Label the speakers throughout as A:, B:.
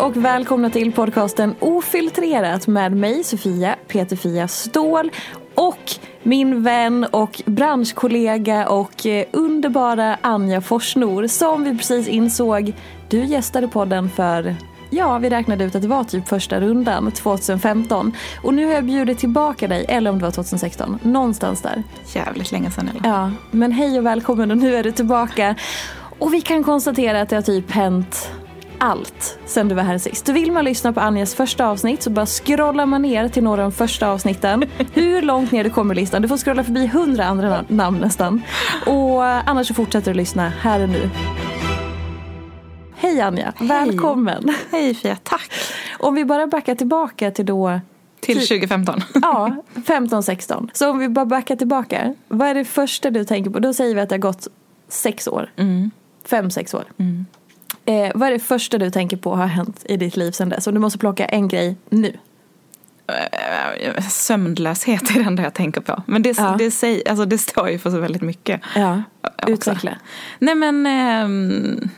A: och välkomna till podcasten Ofiltrerat med mig Sofia Peterfia Ståhl och min vän och branschkollega och eh, underbara Anja Forsnor som vi precis insåg du gästade podden för Ja, vi räknade ut att det var typ första rundan 2015. Och nu har jag bjudit tillbaka dig, eller om det var 2016, någonstans där.
B: Jävligt länge sedan eller?
A: Ja, men hej och välkommen och nu är du tillbaka. Och vi kan konstatera att det har typ hänt allt sen du var här sist. Vill man lyssna på Anjas första avsnitt så bara scrollar man ner till några av de första avsnitten. Hur långt ner du kommer i listan. Du får scrolla förbi hundra andra namn nästan. Och annars så fortsätter du lyssna här och nu. Hej Anja,
B: Hej.
A: välkommen.
B: Hej Fia, tack.
A: Om vi bara backar tillbaka till då
B: Till 2015.
A: Ja, 15-16. Så om vi bara backar tillbaka. Vad är det första du tänker på? Då säger vi att det har gått sex år.
B: Mm.
A: Fem, sex år. Eh, vad är det första du tänker på har hänt i ditt liv sedan dess? Om du måste plocka en grej nu.
B: Eh, Sömnlöshet är det enda jag tänker på. Men det,
A: Ja.
B: det, säger, alltså det står ju för så väldigt mycket.
A: Ja,
B: också.
A: utveckla.
B: Nej men, ehm,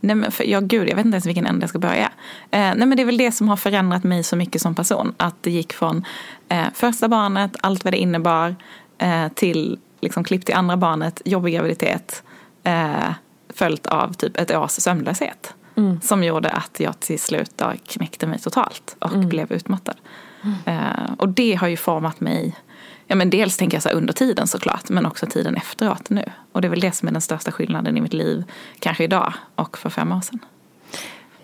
B: nej men för, ja gud jag vet inte ens vilken ände jag ska börja. Eh, nej men det är väl det som har förändrat mig så mycket som person. Att det gick från eh, första barnet, allt vad det innebar, eh, till liksom klipp till andra barnet, jobbig graviditet. Följt av typ ett års sömnlöshet. Som gjorde att jag till slut då knäckte mig totalt och blev utmattad. Eh, och det har ju format mig Ja men dels tänker jag så under tiden såklart men också tiden efteråt nu. Och det är väl det som är den största skillnaden i mitt liv kanske idag och för fem år sedan.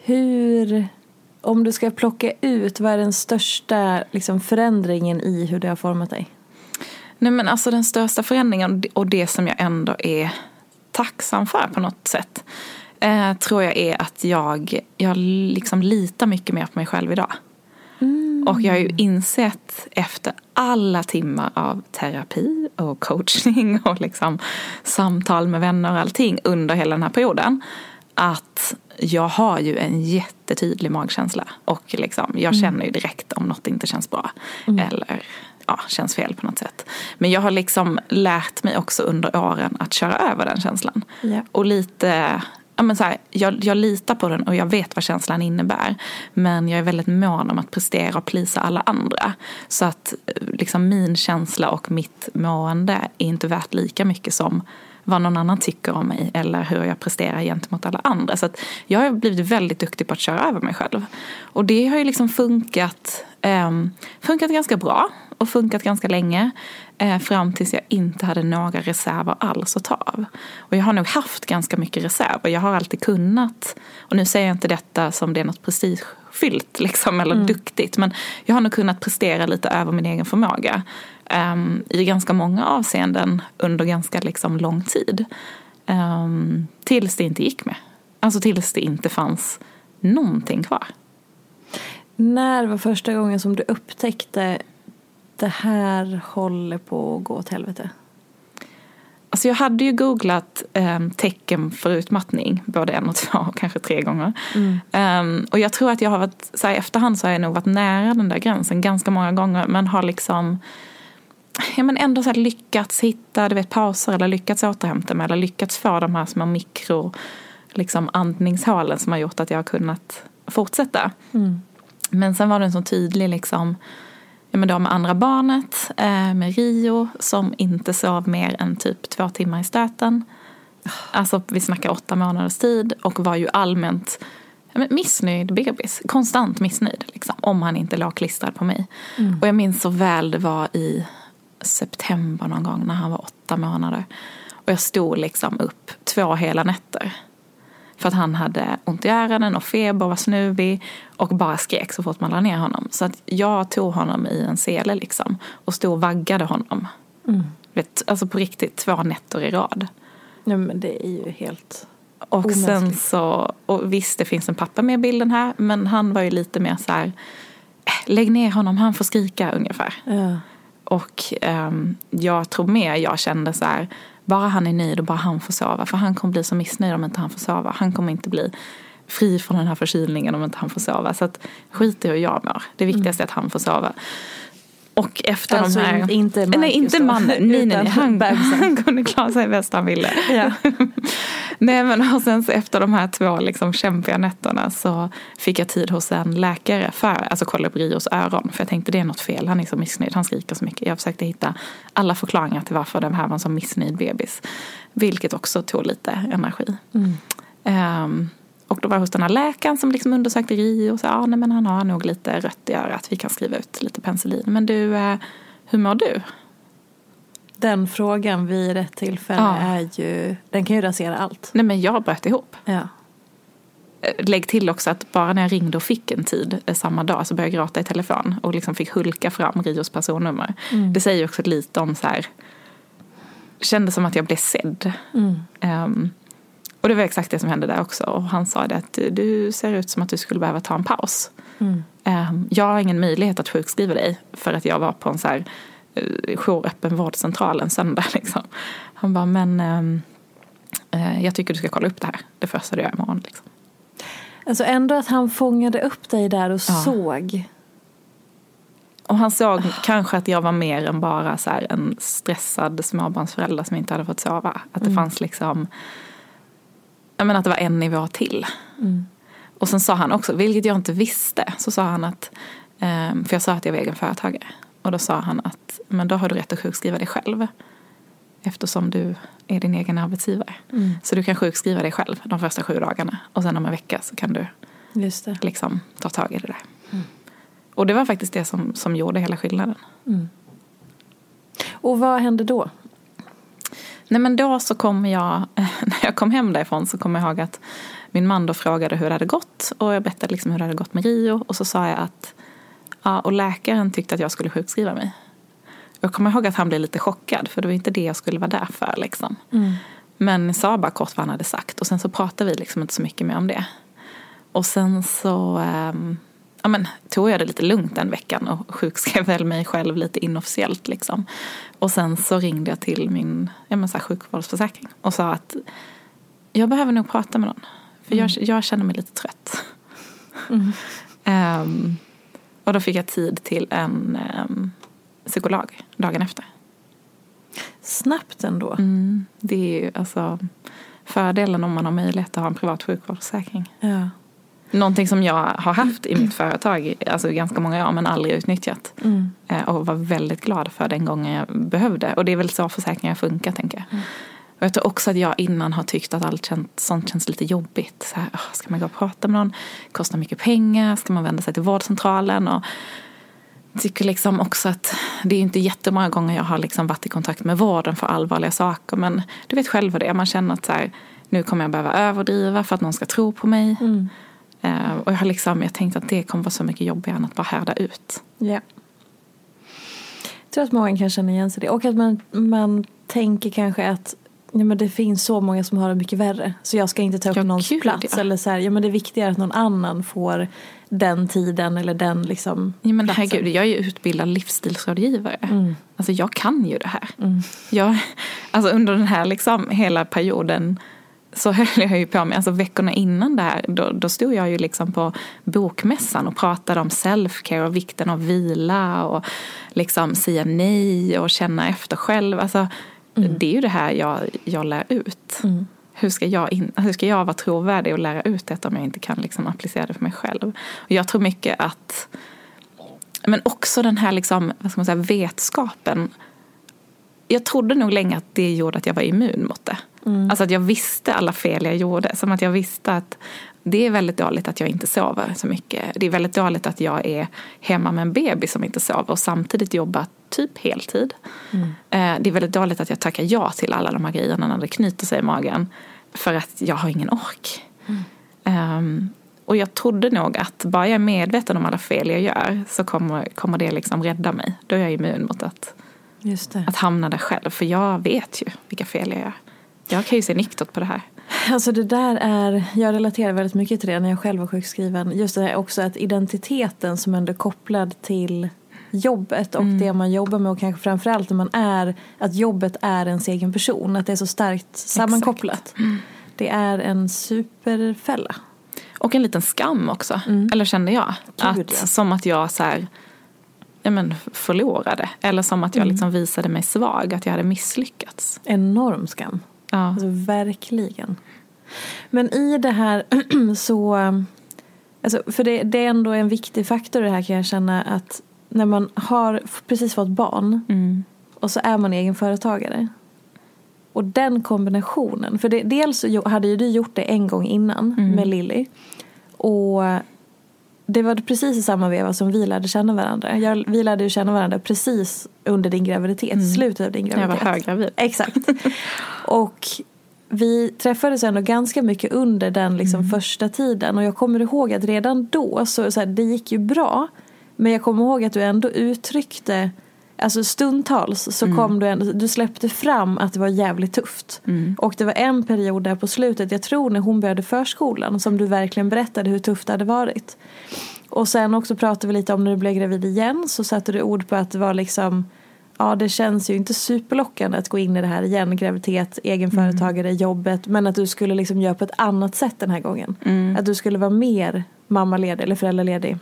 A: Hur, om du ska plocka ut, vad är den största liksom, förändringen i hur det har format dig?
B: Nej men alltså den största förändringen och det som jag ändå är tacksam för på något sätt. Eh, tror jag är att jag, jag liksom litar mycket mer på mig själv idag. Och jag har ju insett efter alla timmar av terapi och coachning och liksom samtal med vänner och allting under hela den här perioden. Att jag har ju en jättetydlig magkänsla. Och liksom, jag känner ju direkt om något inte känns bra. Eller ja, känns fel på något sätt. Men jag har liksom lärt mig också under åren att köra över den känslan.
A: Ja.
B: Och lite, ja men så här, jag, jag litar på den och jag vet vad känslan innebär. Men jag är väldigt mån om att prestera och plisa alla andra. Så att eh, liksom min känsla och mitt mående är inte värt lika mycket som vad någon annan tycker om mig eller hur jag presterar gentemot alla andra. Så jag har blivit väldigt duktig på att köra över mig själv. Och det har ju liksom funkat, ehm, funkat ganska bra och funkat ganska länge. Eh, fram tills jag inte hade några reserver alls att ta av. Och jag har nog haft ganska mycket reserver. Jag har alltid kunnat, och nu säger jag inte detta som det är något prestigefyllt liksom, eller duktigt. Men jag har nog kunnat prestera lite över min egen förmåga. ehm, I ganska många avseenden under ganska liksom, lång tid. Um, tills det inte gick med. Alltså tills det inte fanns någonting kvar.
A: När var första gången som du upptäckte det här håller på att gå åt helvete?
B: Alltså jag hade ju googlat um, tecken för utmattning både en och två kanske tre gånger. Mm. Um, och jag tror att jag har varit, så här, i efterhand så har jag nog varit nära den där gränsen ganska många gånger men har liksom ja, men ändå så här lyckats hitta du vet, pauser eller lyckats återhämta mig eller lyckats få de här små mikro liksom, andningshålen som har gjort att jag har kunnat fortsätta. Mm. Men sen var det en så tydlig liksom men då med andra barnet, eh, med Rio som inte sov mer än typ två timmar i stöten. Alltså vi snackar åtta månaders tid och var ju allmänt ja, missnöjd bebis. Konstant missnöjd liksom, om han inte låg klistrad på mig. Mm. Och jag minns så väl det var i september någon gång när han var åtta månader. Och jag stod liksom upp två hela nätter för att han hade ont i öronen och feber och var snuvig och bara skrek så fort man la ner honom. Så att jag tog honom i en sele liksom och stod och vaggade honom. Mm. Vet, alltså på riktigt, två nätter i rad.
A: Ja men det är ju helt
B: Och omänskligt. sen så, och visst det finns en pappa med i bilden här men han var ju lite mer så här, äh, lägg ner honom, han får skrika ungefär. Ja. Och um, jag tror mer jag kände så här, bara han är nöjd och bara han får sova. För han kommer bli så missnöjd om inte han får sova. Han kommer inte bli fri från den här förkylningen om inte han får sova. Så att skit i hur jag mår. Det viktigaste är att han får sova. Och efter
A: alltså
B: de här...
A: inte Marcus
B: Nej, inte mannen. Nej, nej, han, han kunde klara sig bäst han ville. Ja. nej, men och sen så efter de här två liksom kämpiga nätterna så fick jag tid hos en läkare för alltså, kolla upp Rios öron. För jag tänkte det är något fel, han är så missnöjd, han skriker så mycket. Jag försökte hitta alla förklaringar till varför den här var en så missnöjd bebis. Vilket också tog lite energi. Mm. Um, och då var jag hos den här läkaren som liksom undersökte Rio och sa ja, nej, men han har nog lite rött i örat. Vi kan skriva ut lite penicillin. Men du, eh, hur mår du?
A: Den frågan vid rätt tillfälle ja. är ju, den kan ju rasera allt.
B: Nej men jag bröt ihop.
A: Ja.
B: Eh, lägg till också att bara när jag ringde och fick en tid eh, samma dag så började jag gråta i telefon och liksom fick hulka fram Rios personnummer. Mm. Det säger också lite om så här, kände som att jag blev sedd. Mm. Um, och det var exakt det som hände där också. Och han sa det att du ser ut som att du skulle behöva ta en paus. Mm. Ehm, jag har ingen möjlighet att sjukskriva dig för att jag var på en så här eh, jouröppen vårdcentral en söndag. Liksom. Han bara, men ehm, eh, jag tycker du ska kolla upp det här. Det första du gör imorgon. Liksom.
A: Alltså ändå att han fångade upp dig där och ja. såg.
B: Och han såg oh. kanske att jag var mer än bara så en stressad småbarnsförälder som inte hade fått sova. Att det mm. fanns liksom jag menar att det var en nivå till. Mm. Och sen sa han också, vilket jag inte visste, så sa han att, ehm, för jag sa att jag var egen företagare. Och då sa han att, men då har du rätt att sjukskriva dig själv. Eftersom du är din egen arbetsgivare. Mm. Så du kan sjukskriva dig själv de första sju dagarna. Och sen om en vecka så kan du liksom ta tag i det där. Mm. Och det var faktiskt det som, som gjorde hela skillnaden. Mm.
A: Och vad hände då?
B: Nej men då så kom jag, när jag kom hem därifrån så kom jag ihåg att min man då frågade hur det hade gått och jag berättade liksom hur det hade gått med Rio och så sa jag att ja, och läkaren tyckte att jag skulle sjukskriva mig. Jag kommer ihåg att han blev lite chockad för det var inte det jag skulle vara där för liksom. Mm. Men sa bara kort vad han hade sagt och sen så pratade vi liksom inte så mycket mer om det. Och sen så um, ja, men, tog jag det lite lugnt den veckan och sjukskrev väl mig själv lite inofficiellt. Liksom. Och sen så ringde jag till min ja, men, så här, sjukvårdsförsäkring och sa att jag behöver nog prata med någon. För mm. jag, jag känner mig lite trött. Mm. um, och då fick jag tid till en um, psykolog dagen efter.
A: Snabbt ändå.
B: Mm, det är ju alltså fördelen om man har möjlighet att ha en privat sjukvårdsförsäkring.
A: Ja.
B: Någonting som jag har haft i mitt företag alltså ganska många år men aldrig utnyttjat. Mm. Eh, och var väldigt glad för den gången jag behövde. Och det är väl så försäkringar funkar tänker jag. Mm. Och jag tror också att jag innan har tyckt att allt känt, sånt känns lite jobbigt. Så här, ska man gå och prata med någon? Kostar mycket pengar? Ska man vända sig till vårdcentralen? Och tycker liksom också att det är inte jättemånga gånger jag har liksom varit i kontakt med vården för allvarliga saker. Men du vet själv vad det är. Man känner att så här, nu kommer jag behöva överdriva för att någon ska tro på mig. Mm. Uh, och jag har liksom, jag tänkt att det kommer vara så mycket jobbigare än att bara härda ut.
A: Ja. Jag tror att många kan känna igen sig det. Och att man, man tänker kanske att Ja, men det finns så många som har det mycket värre. Så jag ska inte ta upp
B: Ja,
A: någons
B: gud,
A: plats.
B: ja.
A: Eller så här, ja, men det är att någon annan får den tiden eller den liksom,
B: Ja, men
A: platsen.
B: herregud, jag är ju utbildad livsstilsrådgivare.
A: Mm.
B: Alltså jag kan ju det här. Jag, alltså under den här liksom hela perioden så höll jag ju på med, alltså veckorna innan det här, då, då stod jag ju liksom på bokmässan och pratade om self-care och vikten av vila och liksom säga nej och känna efter själv. Alltså, Det är ju det här jag, jag lär ut. Hur, ska jag in, hur ska jag vara trovärdig och lära ut detta om jag inte kan liksom applicera det för mig själv? Och jag tror mycket att men också den här liksom, vad ska man säga, vetskapen. Jag trodde nog länge att det gjorde att jag var immun mot det. Alltså att jag visste alla fel jag gjorde. Som att jag visste att det är väldigt dåligt att jag inte sover så mycket. Det är väldigt dåligt att jag är hemma med en bebis som inte sover och samtidigt jobbar typ heltid. Eh, Det är väldigt dåligt att jag tackar ja till alla de här grejerna när det knyter sig i magen. För att jag har ingen ork. Ehm, och jag trodde nog att bara jag är medveten om alla fel jag gör så kommer, kommer det liksom rädda mig. Då är jag immun mot att. Att hamna där själv. För jag vet ju vilka fel jag gör. Jag kan ju se nyktert på det här.
A: Alltså det där är, jag relaterar väldigt mycket till det när jag själv var sjukskriven. Just det här också att identiteten som ändå är kopplad till jobbet och det man jobbar med och kanske framförallt när man är, att jobbet är ens egen person. Att det är så starkt sammankopplat. Det är en superfälla.
B: Och en liten skam också. Eller kände jag.
A: Mm. Gud,
B: att,
A: ja.
B: Som att jag så här, ja, men förlorade. Eller som att jag
A: Mm.
B: liksom visade mig svag. Att jag hade misslyckats.
A: Enorm skam.
B: Ja.
A: Alltså verkligen. Men i det här så, alltså, för det, det är ändå en viktig faktor det här kan jag känna att när man har precis fått barn
B: Mm.
A: och så är man egen företagare. Och den kombinationen, för det, dels hade ju du gjort det en gång innan
B: Mm.
A: med Lilly. Och det var precis i samma veva som vi lärde känna varandra. Jag, vi lärde ju känna varandra precis under din graviditet, slutet av din
B: Jag var
A: graviditet.
B: höggravid.
A: Exakt. Och vi träffades ändå ganska mycket under den liksom första tiden. Och jag kommer ihåg att redan då, så, så här, det gick ju bra. Men jag kommer ihåg att du ändå uttryckte, alltså stundtals så kom du ändå, du släppte fram att det var jävligt tufft. Och det var en period där på slutet, jag tror när hon började förskolan, som du verkligen berättade hur tufft det hade varit. Och sen också pratade vi lite om när du blev gravid igen så satte du ord på att det var liksom Ja det känns ju inte superlockande att gå in i det här igen, graviditet, egenföretagare, jobbet men att du skulle liksom göra på ett annat sätt den här gången. Att du skulle vara mer mammaledig eller föräldraledig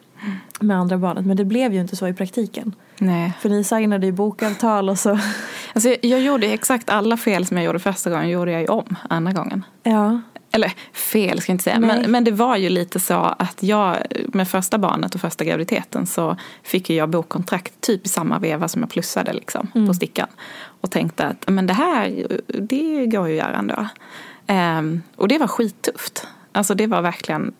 A: med andra barnet men det blev ju inte så i praktiken.
B: Nej.
A: För ni signade ju bokavtal och så.
B: Alltså, jag, jag gjorde exakt alla fel som jag gjorde första gången gjorde jag ju om andra gången.
A: Ja.
B: Eller fel ska jag inte säga.
A: Nej.
B: Men, men det var ju lite så att jag med första barnet och första graviditeten så fick jag bokkontrakt typ i samma veva som jag plussade liksom på stickan. Och tänkte att men det här, det går ju att göra ändå. Ehm, och det var skittufft. Alltså det var verkligen,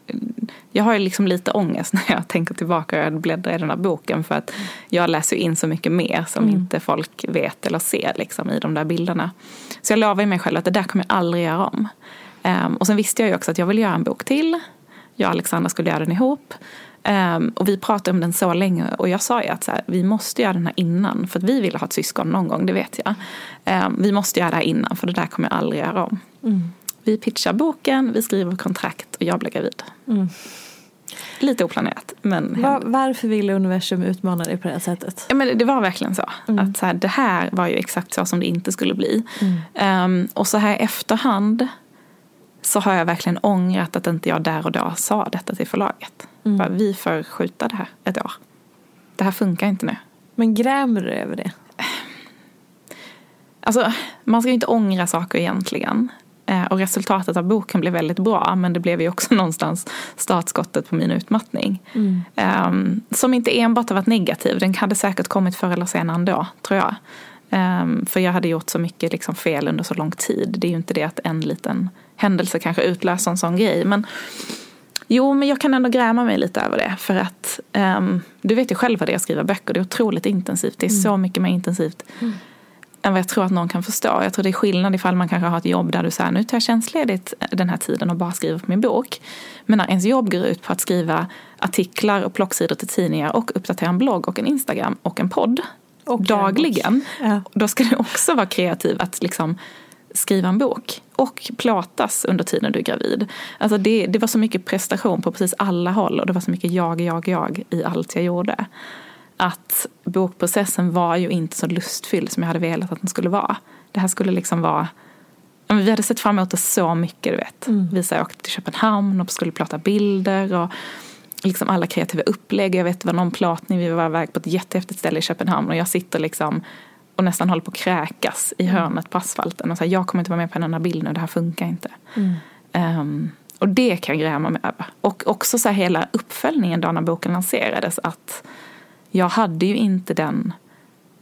B: jag har ju liksom lite ångest när jag tänker tillbaka och bläddrar i den här boken för att jag läser in så mycket mer som inte folk vet eller ser liksom i de där bilderna. Så jag lovar ju mig själv att det där kommer jag aldrig göra om. Ehm, och sen visste jag ju också att jag ville göra en bok till. Jag och Alexandra skulle göra den ihop. Ehm, och vi pratade om den så länge och jag sa ju att så här, vi måste göra den här innan för att vi ville ha ett syskon någon gång, det vet jag. Ehm, vi måste göra det här innan för det där kommer jag aldrig göra om. Vi pitchar boken, vi skriver kontrakt och jag blir gravid. Lite oplanerat men
A: Va- varför ville universum utmana dig på det här sättet?
B: Ja, men det var verkligen så. Att så här, det här var ju exakt så som det inte skulle bli. Ehm, och så här efterhand så har jag verkligen ångrat att inte jag där och då sa detta till förlaget. Bara, Vi får skjuta det här ett år. Det här funkar inte nu.
A: Men grämer du över det?
B: Alltså, man ska ju inte ångra saker egentligen. Eh, Och resultatet av boken blev väldigt bra men det blev ju också någonstans startskottet på min utmattning. Ehm, som inte enbart har varit negativ, den hade säkert kommit förr eller senare ändå, tror jag. Ehm, för jag hade gjort så mycket liksom fel under så lång tid. Det är ju inte det att en liten händelse kanske utlöser en sån grej. Men Jo, men jag kan ändå gräma mig lite över det. För att ehm, du vet ju själv vad det är att skriva böcker. Det är otroligt intensivt. Det är så mycket mer intensivt än vad jag tror att någon kan förstå. Jag tror det är skillnad ifall man kanske har ett jobb där du säger nu tar jag tjänstledigt den här tiden och bara skriver på min bok. Men när ens jobb går ut på att skriva artiklar och plocksidor till tidningar och uppdatera en blogg och en Instagram och en podd
A: Och
B: dagligen.
A: Ja.
B: Då ska du också vara kreativ att liksom skriva en bok och plåtas under tiden du är gravid. Alltså det, det var så mycket prestation på precis alla håll och det var så mycket jag, jag, jag i allt jag gjorde. Att bokprocessen var ju inte så lustfylld som jag hade velat att den skulle vara. Det här skulle liksom vara vi hade sett fram emot det så mycket, du vet. Mm. Vi åkte till Köpenhamn och skulle plåta bilder och liksom alla kreativa upplägg. Jag vet det var någon plåtning, vi var iväg på ett jättehäftigt ställe i Köpenhamn och jag sitter liksom och nästan håller på att kräkas i mm. hörnet på asfalten och säger jag kommer inte vara med på en enda bild nu, det här funkar inte. Mm. Um, och det kan jag gräma mig över. Och också så här hela uppföljningen då när boken lanserades att jag hade ju inte den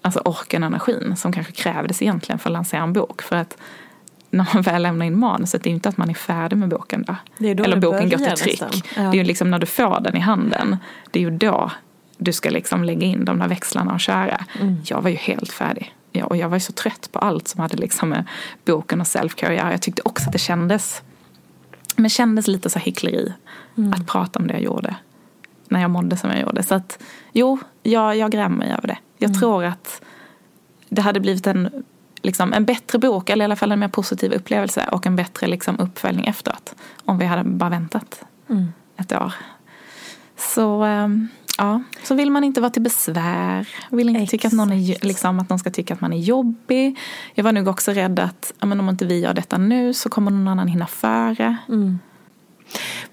B: alltså orken och energin som kanske krävdes egentligen för att lansera en bok. För att när man väl lämnar in manuset, det är ju inte att man är färdig med boken då. Eller boken går till tryck. Ja. Det är ju liksom när du får den i handen, det är ju då du ska liksom lägga in de där växlarna och köra. Mm. Jag var ju helt färdig. Ja, och jag var ju så trött på allt som hade liksom med boken och self-care. Jag tyckte också att det kändes, men kändes lite så hyckleri mm. att prata om det jag gjorde. När jag mådde som jag gjorde. Så att jo, jag, jag grämer mig över det. Jag mm. tror att det hade blivit en, liksom, en bättre bok, eller i alla fall en mer positiv upplevelse och en bättre liksom, uppföljning efteråt. Om vi hade bara väntat mm. ett år. Så um, Ja, så vill man inte vara till besvär. Vill inte tycka att någon, är, liksom, att någon ska tycka att man är jobbig. Jag var nog också rädd att ja, men om inte vi gör detta nu så kommer någon annan hinna före. Mm.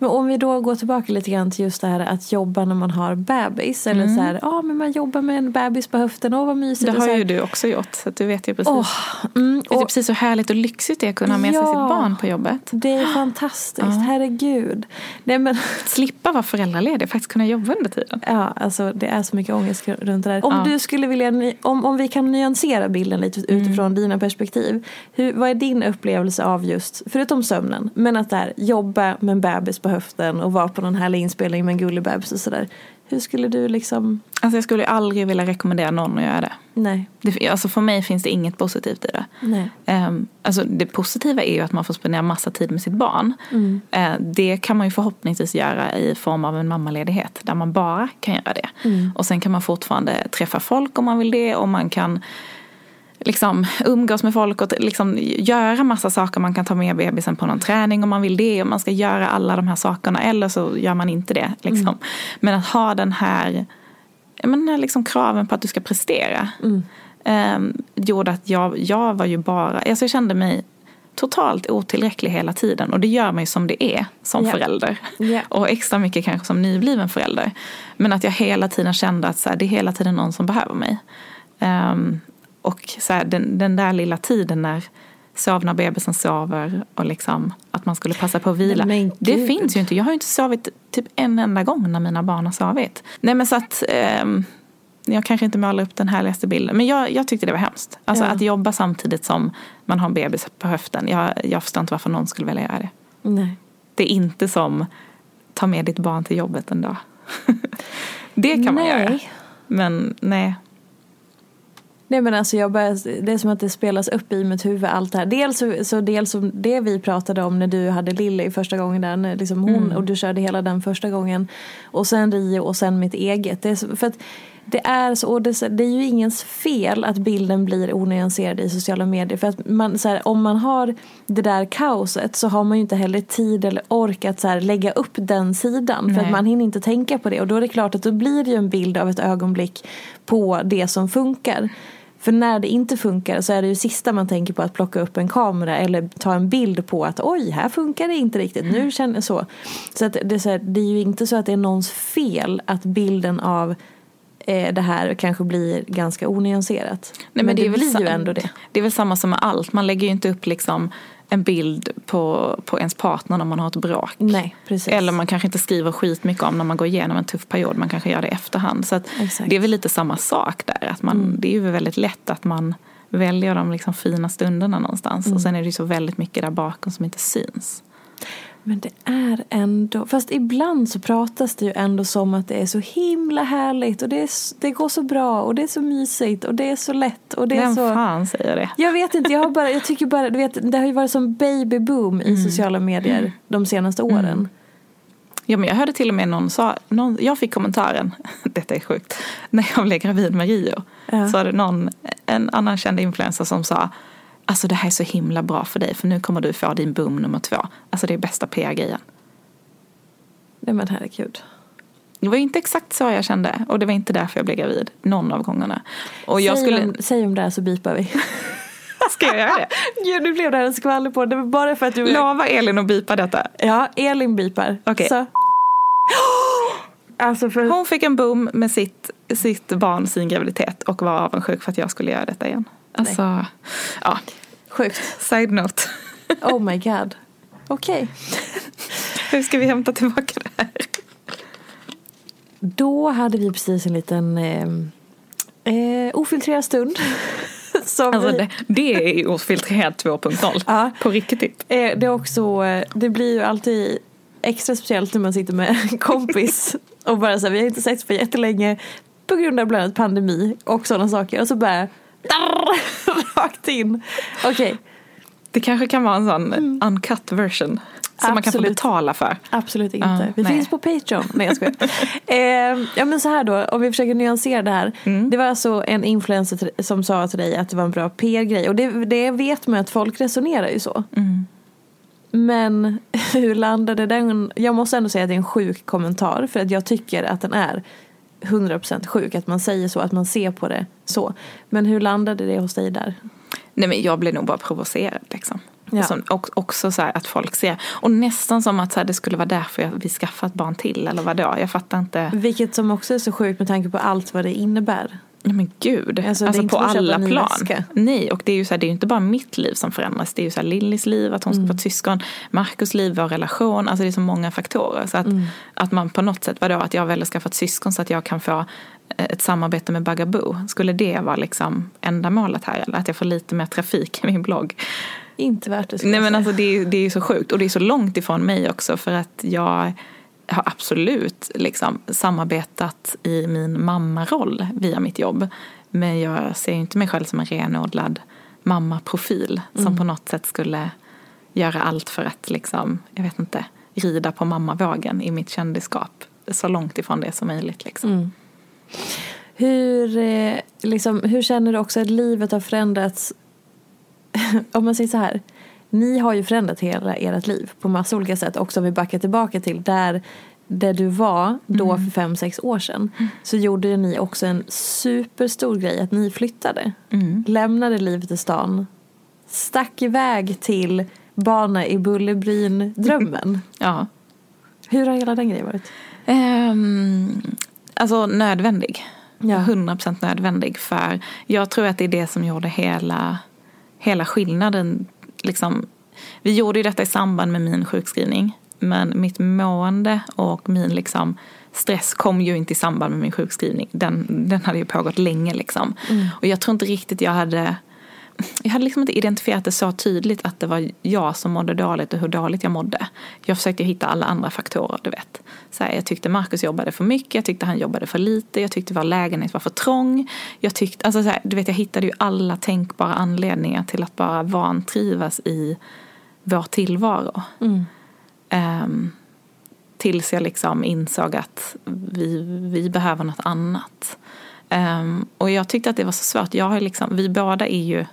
A: Men om vi då går tillbaka lite grann till just det här att jobba när man har bebis. Eller mm. så här, ja men man jobbar med en bebis på höften, åh vad mysigt.
B: Det har ju du också gjort, så du vet ju precis. Oh, mm, det är och, precis så härligt och lyxigt det är att kunna ha med ja, sig sitt barn på jobbet.
A: Det är fantastiskt, ja. herregud. Nej, men,
B: Slippa vara föräldraledig, faktiskt kunna jobba under tiden.
A: Ja, alltså det är så mycket ångest runt det där. Om ja. du skulle vilja, om, om vi kan nyansera bilden lite utifrån mm. dina perspektiv. Hur, vad är din upplevelse av just, förutom sömnen, men att där, jobba med en bebis på höften och vara på någon härlig inspelning med en gullig bebis och sådär. Hur skulle du liksom?
B: Alltså jag skulle aldrig vilja rekommendera någon att göra det.
A: Nej.
B: Det, alltså för mig finns det inget positivt i det.
A: Nej.
B: Um, alltså det positiva är ju att man får spendera massa tid med sitt barn. Mm. Uh, det kan man ju förhoppningsvis göra i form av en mammaledighet där man bara kan göra det. Mm. Och sen kan man fortfarande träffa folk om man vill det och man kan liksom umgås med folk och liksom göra massa saker. Man kan ta med bebisen på någon träning om man vill det och man ska göra alla de här sakerna eller så gör man inte det. Liksom. Mm. Men att ha den här, men den här liksom kraven på att du ska prestera mm. eh, gjorde att jag, jag var ju bara, alltså jag kände mig totalt otillräcklig hela tiden och det gör mig som det är som yeah. förälder. Yeah. Och extra mycket kanske som nybliven förälder. Men att jag hela tiden kände att så här, det är hela tiden någon som behöver mig. Um, och så här, den, den där lilla tiden när sov när bebisen sover och liksom att man skulle passa på att vila. Det finns ju inte. Jag har ju inte sovit typ en enda gång när mina barn har sovit. Nej men så att eh, jag kanske inte målar upp den härligaste bilden. Men jag, jag tyckte det var hemskt. Alltså ja. att jobba samtidigt som man har en bebis på höften. Jag, jag förstår inte varför någon skulle vilja göra det.
A: Nej.
B: Det är inte som ta med ditt barn till jobbet en dag. det kan man nej. göra. Men nej,
A: Nej men alltså jag börjar, det är som att det spelas upp i mitt huvud allt det här. Dels så, dels som det vi pratade om när du hade Lilly första gången där, liksom hon mm. och du körde hela den första gången. Och sen Rio och sen mitt eget. Det är för att det är så, och det, det, är ju ingens fel att bilden blir onyanserad i sociala medier. För att man, så här, om man har det där kaoset så har man ju inte heller tid eller ork att så här, lägga upp den sidan. Nej. För att man hinner inte tänka på det. Och då är det klart att då blir det ju en bild av ett ögonblick på det som funkar. För när det inte funkar så är det ju sista man tänker på att plocka upp en kamera eller ta en bild på att oj, här funkar det inte riktigt. Nu känner jag så. Så, att det, är så här, det är ju inte så att det är någons fel att bilden av eh, det här kanske blir ganska onyanserat. Nej, men, men det, det blir ju ändå det.
B: Det är väl samma som med allt. Man lägger ju inte upp liksom en bild på, på ens partner när man har ett bråk.
A: Nej, precis.
B: Eller man kanske inte skriver skitmycket om när man går igenom en tuff period. Man kanske gör det i efterhand. Så det är väl lite samma sak där. Att man, mm. Det är ju väldigt lätt att man väljer de liksom fina stunderna någonstans. Mm. Och sen är det ju så väldigt mycket där bakom som inte syns.
A: Men det är ändå, fast ibland så pratas det ju ändå som att det är så himla härligt och det, är, det går så bra och det är så mysigt och det är så lätt och det är
B: Vem
A: så...
B: fan säger det?
A: Jag vet inte, jag, har bara, jag tycker bara, du vet, det har ju varit som babyboom i mm. sociala medier mm. de senaste åren. Mm.
B: Ja, men jag hörde till och med någon sa, någon, jag fick kommentaren, detta är sjukt, när jag blev gravid med Rio. Ja. Så var det någon, en annan känd influencer som sa Alltså det här är så himla bra för dig för nu kommer du få din boom nummer två. Alltså det är bästa PR-grejen.
A: Nej men herregud.
B: Det var inte exakt så jag kände och det var inte därför jag blev gravid någon av gångerna. Och jag
A: säg,
B: skulle...
A: om, säg om det här så bipar vi.
B: Ska jag göra det?
A: Gud, nu blev det här en skvaller på det var bara för att du...
B: Lova Elin att bipa detta.
A: Ja, Elin bipar.
B: Okej.
A: Så. Alltså för...
B: Hon fick en boom med sitt, sitt barn, sin graviditet och var avundsjuk för att jag skulle göra detta igen. Alltså, ja.
A: Sjukt.
B: Side note.
A: Oh my god. Okej.
B: Hur ska vi hämta tillbaka det här?
A: Då hade vi precis en liten eh, eh, ofiltrerad stund. Som
B: Alltså
A: vi,
B: det, det är ofiltrerat 2.0.
A: Ja.
B: På riktigt.
A: eh, det, är också, eh, det blir ju alltid extra speciellt när man sitter med en kompis och bara så här, vi har inte setts på jättelänge på grund av bland annat pandemi och sådana saker och så bara rakt in. Okej,
B: Det kanske kan vara en sån uncut version. Som man kan få
A: Absolut.
B: betala för.
A: absolut inte.
B: Ja,
A: vi
B: nej.
A: finns på Patreon. Nej jag skojar. eh, ja men så här då, om vi försöker nyansera det här.
B: Mm.
A: Det var alltså en influencer som sa till dig att det var en bra PR-grej och det, det vet man att folk resonerar ju så.
B: Mm.
A: Men hur landade den? Jag måste ändå säga att det är en sjuk kommentar för att jag tycker att den är 100% sjuk. Att man säger så, att man ser på det så. Men hur landade det hos dig där?
B: Nej men jag blev nog bara provocerad liksom.
A: Ja.
B: Som, och, också så att folk ser. Och nästan som att så det skulle vara därför jag, vi skaffat barn till eller vadå. Jag fattar inte.
A: Vilket som också är så sjukt med tanke på allt vad det innebär.
B: Nej men gud.
A: Alltså,
B: Alltså, på alla plan. Nej och det är ju så här, det är ju inte bara mitt liv som förändras. Det är ju så här Lillis liv, att hon ska
A: Mm.
B: få ett syskon. Markus liv, vår relation. Alltså det är så många faktorer. Så att,
A: Mm.
B: att man på något sätt, vadå, att jag väljer att skaffa ett syskon så att jag kan få eh, ett samarbete med Bagaboo. Skulle det vara liksom ändamålet här? Eller att jag får lite mer trafik i min blogg?
A: Inte värt det
B: Nej men alltså det är, det är ju så sjukt och det är så långt ifrån mig också för att jag har absolut liksom samarbetat i min mammaroll via mitt jobb. Men jag ser inte mig själv som en renodlad mammaprofil som på något sätt skulle göra allt för att liksom, jag vet inte, rida på mammavågen i mitt kändisskap. Så långt ifrån det som möjligt liksom.
A: Hur, eh, liksom, hur känner du också att livet har förändrats? Om man säger så här. Ni har ju förändrat hela ert liv på massa olika sätt. Också om vi backar tillbaka till där, där du var då för fem, sex år sedan. Så gjorde ni också en superstor grej att ni flyttade. Lämnade livet i stan. Stack iväg till bana i Bullerbyn-drömmen.
B: Ja.
A: Hur har hela den grejen varit?
B: Ehm, alltså nödvändig.
A: Ja.
B: 100% nödvändig. För jag tror att det är det som gjorde hela, hela skillnaden. Liksom, vi gjorde ju detta i samband med min sjukskrivning. Men mitt mående och min liksom, stress kom ju inte i samband med min sjukskrivning. Den, den hade ju pågått länge liksom. Och jag tror inte riktigt jag hade jag hade liksom inte identifierat det så tydligt att det var jag som mådde dåligt och hur dåligt jag mådde. Jag försökte hitta alla andra faktorer, du vet. Så här, jag tyckte Markus jobbade för mycket, jag tyckte han jobbade för lite, jag tyckte vår lägenhet var för trång. Jag tyckte, alltså så här, du vet, jag hittade ju alla tänkbara anledningar till att bara vantrivas i vår tillvaro. Ehm, tills jag liksom insåg att vi, vi behöver något annat. Ehm, och jag tyckte att det var så svårt. Jag har liksom, vi båda är ju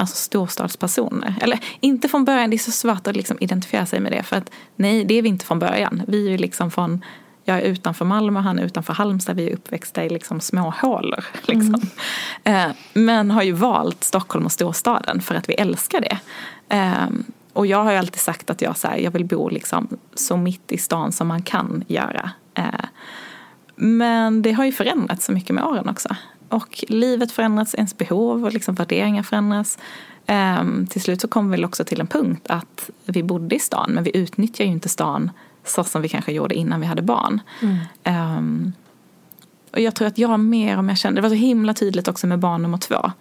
B: alltså storstadspersoner. Eller inte från början, det är så svårt att liksom identifiera sig med det. För att nej, det är vi inte från början. Vi är ju liksom från, jag är utanför Malmö, han är utanför Halmstad. Vi är uppväxta i liksom små hålor. Liksom. Eh, men har ju valt Stockholm och storstaden för att vi älskar det. Ehm, och jag har ju alltid sagt att jag, så här, jag vill bo liksom så mitt i stan som man kan göra. Eh, men det har ju förändrats så mycket med åren också. Och livet förändras, ens behov och liksom värderingar förändras. Ehm, till slut så kom vi väl också till en punkt att vi bodde i stan men vi utnyttjar ju inte stan så som vi kanske gjorde innan vi hade barn. Ehm, och jag tror att jag mer om jag kände, det var så himla tydligt också med barn nummer två.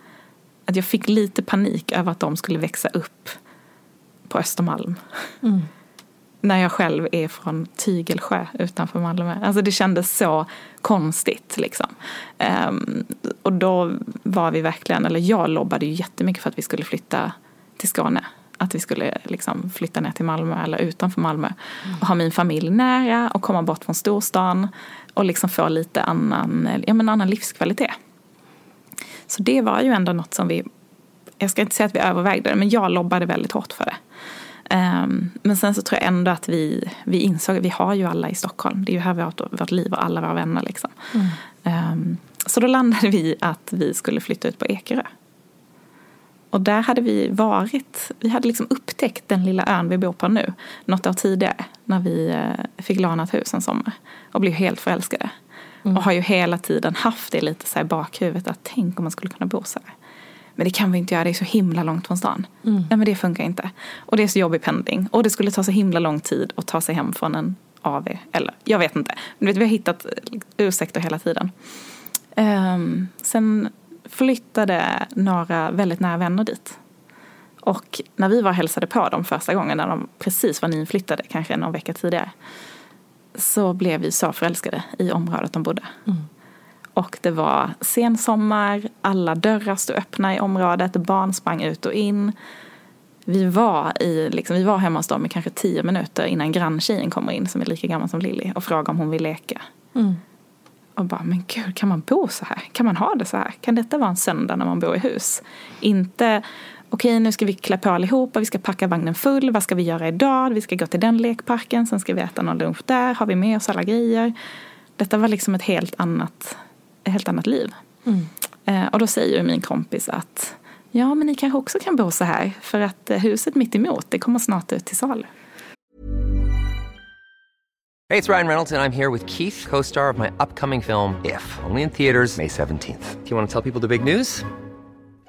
B: Att jag fick lite panik över att de skulle växa upp på Östermalm. När jag själv är från Tygelsjö utanför Malmö. Alltså det kändes så konstigt liksom. Ehm, och då var vi verkligen, eller jag lobbade ju jättemycket för att vi skulle flytta till Skåne. Att vi skulle liksom flytta ner till Malmö eller utanför Malmö. Och ha min familj nära och komma bort från storstan. Och liksom få lite annan, ja, men annan livskvalitet. Så det var ju ändå något som vi jag ska inte säga att vi övervägde det, men jag lobbade väldigt hårt för det. Um, men sen så tror jag ändå att vi, vi insåg att vi har ju alla i Stockholm. Det är ju här vi har vårt, liv och alla våra vänner. Liksom. Mm. Um, så då landade vi att vi skulle flytta ut på Ekerö. Och där hade vi varit, vi hade liksom upptäckt den lilla ön vi bor på nu. Något år tidigare när vi uh, fick låna ett hus en sommar. Och blev helt förälskade. Mm. Och har ju hela tiden haft det lite så i bakhuvudet att tänk om man skulle kunna bo så här. Men det kan vi inte göra, det är så himla långt från stan. Mm. Nej men det funkar inte. Och det är så jobbig pendling. Och det skulle ta så himla lång tid att ta sig hem från en AV. Eller jag vet inte. Men vet, vi har hittat ursäkter hela tiden. Um, sen flyttade några väldigt nära vänner dit. Och när vi var och hälsade på dem första gången, när de precis var nyinflyttade, kanske någon vecka tidigare, så blev vi så förälskade i området de bodde. Mm. Och det var sensommar, alla dörrar stod öppna i området, barn sprang ut och in. Vi var, i, liksom, vi var hemma hos dem i kanske tio minuter innan granntjejen kommer in som är lika gammal som Lilly och frågar om hon vill leka. Mm. Och bara, men gud, kan man bo så här? Kan man ha det så här? Kan detta vara en söndag när man bor i hus? Inte, okej okay, nu ska vi klä på allihopa, vi ska packa vagnen full, vad ska vi göra idag? Vi ska gå till den lekparken, sen ska vi äta någon lunch där, har vi med oss alla grejer? Detta var liksom ett helt annat ett helt annat liv. Mm. Eh, och då säger min kompis att ja, men ni kanske också kan bo så här för att eh, huset mitt emot det kommer snart ut till salu.
C: Hej, det är Ryan Reynolds och jag är här med Keith, co-star of my upcoming film If, only in theaters May 17th. Do you want to tell people the big news?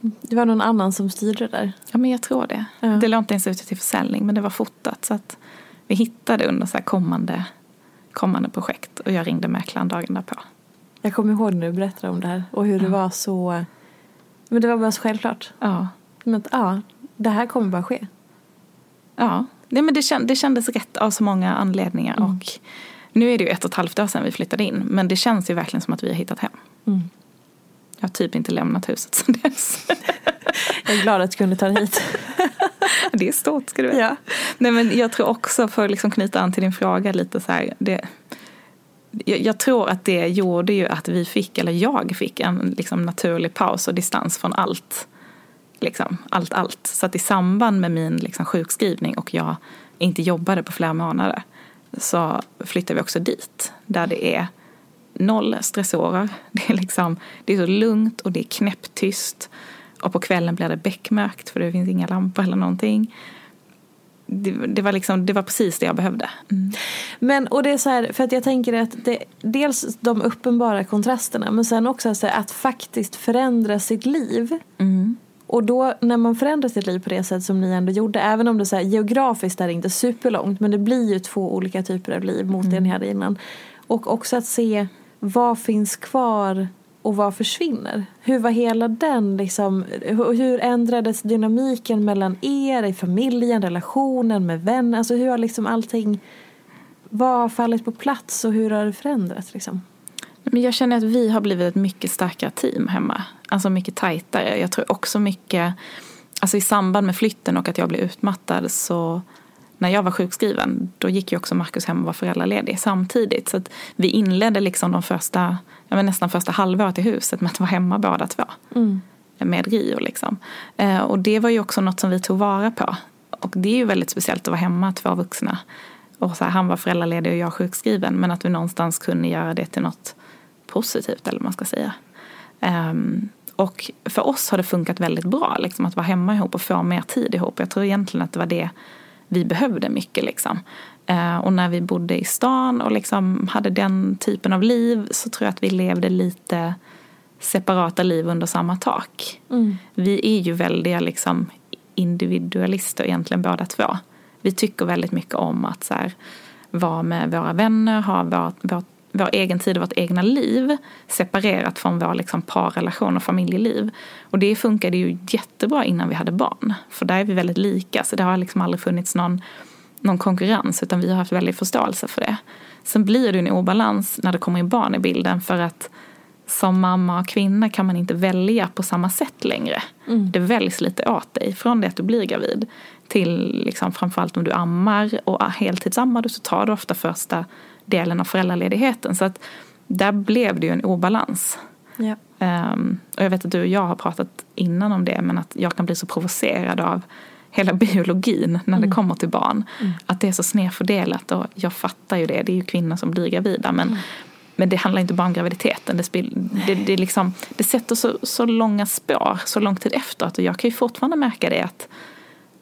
A: Det var någon annan som styrde där.
B: Ja, men jag tror det. Ja. Det låg inte ens ute till försäljning, men det var fotat. Så att vi hittade under så kommande, kommande projekt och jag ringde mäklaren dagen därpå.
A: Jag kommer ihåg när du berättade om det här och hur ja. det var så... Men det var bara så självklart.
B: Ja.
A: Men ja, det här kommer bara ske.
B: Ja, Nej, men det, känd, det kändes rätt av så många anledningar. Mm. Och nu är det ju ett och ett halvt år sedan vi flyttade in, men det känns ju verkligen som att vi har hittat hem. Mm. Jag har typ inte lämnat huset sedan dess.
A: jag är glad att du kunde ta dig hit.
B: det är stort ska du veta.
A: Ja.
B: Nej, men jag tror också, för att liksom knyta an till din fråga lite så här. Det, jag, jag, tror att det gjorde ju att vi fick, eller jag fick, en liksom naturlig paus och distans från allt. Liksom, allt, allt. Så att i samband med min liksom, sjukskrivning och jag inte jobbade på flera månader så flyttade vi också dit. Där det är noll stressorer. Det är, liksom, det är så lugnt och det är knäpptyst. Och på kvällen blir det beckmörkt för det finns inga lampor eller någonting. det, det, var liksom, det var precis det jag behövde. Mm.
A: Men och det är så här, för att jag tänker att det, dels de uppenbara kontrasterna men sen också så här, att faktiskt förändra sitt liv.
B: Mm.
A: Och då när man förändrar sitt liv på det sätt som ni ändå gjorde, även om det så här, geografiskt är det inte superlångt men det blir ju två olika typer av liv mot mm. det ni hade innan. Och också att se vad finns kvar och vad försvinner? Hur var hela den liksom, hur ändrades dynamiken mellan er i familjen, relationen med vänner? Alltså hur har liksom allting, vad har fallit på plats och hur har det förändrats liksom?
B: Men jag känner att vi har blivit ett mycket starkare team hemma. Alltså mycket tajtare. Jag tror också mycket, alltså i samband med flytten och att jag blev utmattad så när jag var sjukskriven, då gick ju också Markus hem och var föräldraledig samtidigt. Så att vi inledde liksom de första, ja, men nästan första halvåret i huset med att vara hemma båda två.
A: Mm.
B: Med Rio liksom. Eh, och det var ju också något som vi tog vara på. Och det är ju väldigt speciellt att vara hemma, två vuxna. Och så här, han var föräldraledig och jag sjukskriven. Men att vi någonstans kunde göra det till något positivt, eller vad man ska säga. Um, och för oss har det funkat väldigt bra liksom, att vara hemma ihop och få mer tid ihop. Jag tror egentligen att det var det vi behövde mycket. Liksom. Eh, och när vi bodde i stan och liksom hade den typen av liv så tror jag att vi levde lite separata liv under samma tak.
A: Mm.
B: Vi är ju väldiga liksom, individualister egentligen båda två. Vi tycker väldigt mycket om att så här, vara med våra vänner, ha vårt, vårt vår egen tid och vårt egna liv separerat från vår liksom parrelation och familjeliv. Och det funkade ju jättebra innan vi hade barn. För där är vi väldigt lika, så det har liksom aldrig funnits någon, någon konkurrens utan vi har haft väldigt förståelse för det. Sen blir det en obalans när det kommer in barn i bilden för att som mamma och kvinna kan man inte välja på samma sätt längre.
A: Mm.
B: Det väljs lite åt dig från det att du blir gravid till liksom framförallt om du ammar och heltidsammar du så tar du ofta första delen av föräldraledigheten. Så att där blev det ju en obalans.
A: Ja.
B: Um, och jag vet att du och jag har pratat innan om det men att jag kan bli så provocerad av hela biologin när mm. det kommer till barn.
A: Mm.
B: Att det är så snedfördelat och jag fattar ju det. Det är ju kvinnor som blir gravida men, mm. men det handlar inte bara om graviditeten. Det, spil, det, det, liksom, det sätter så, så långa spår så lång tid efteråt och jag kan ju fortfarande märka det att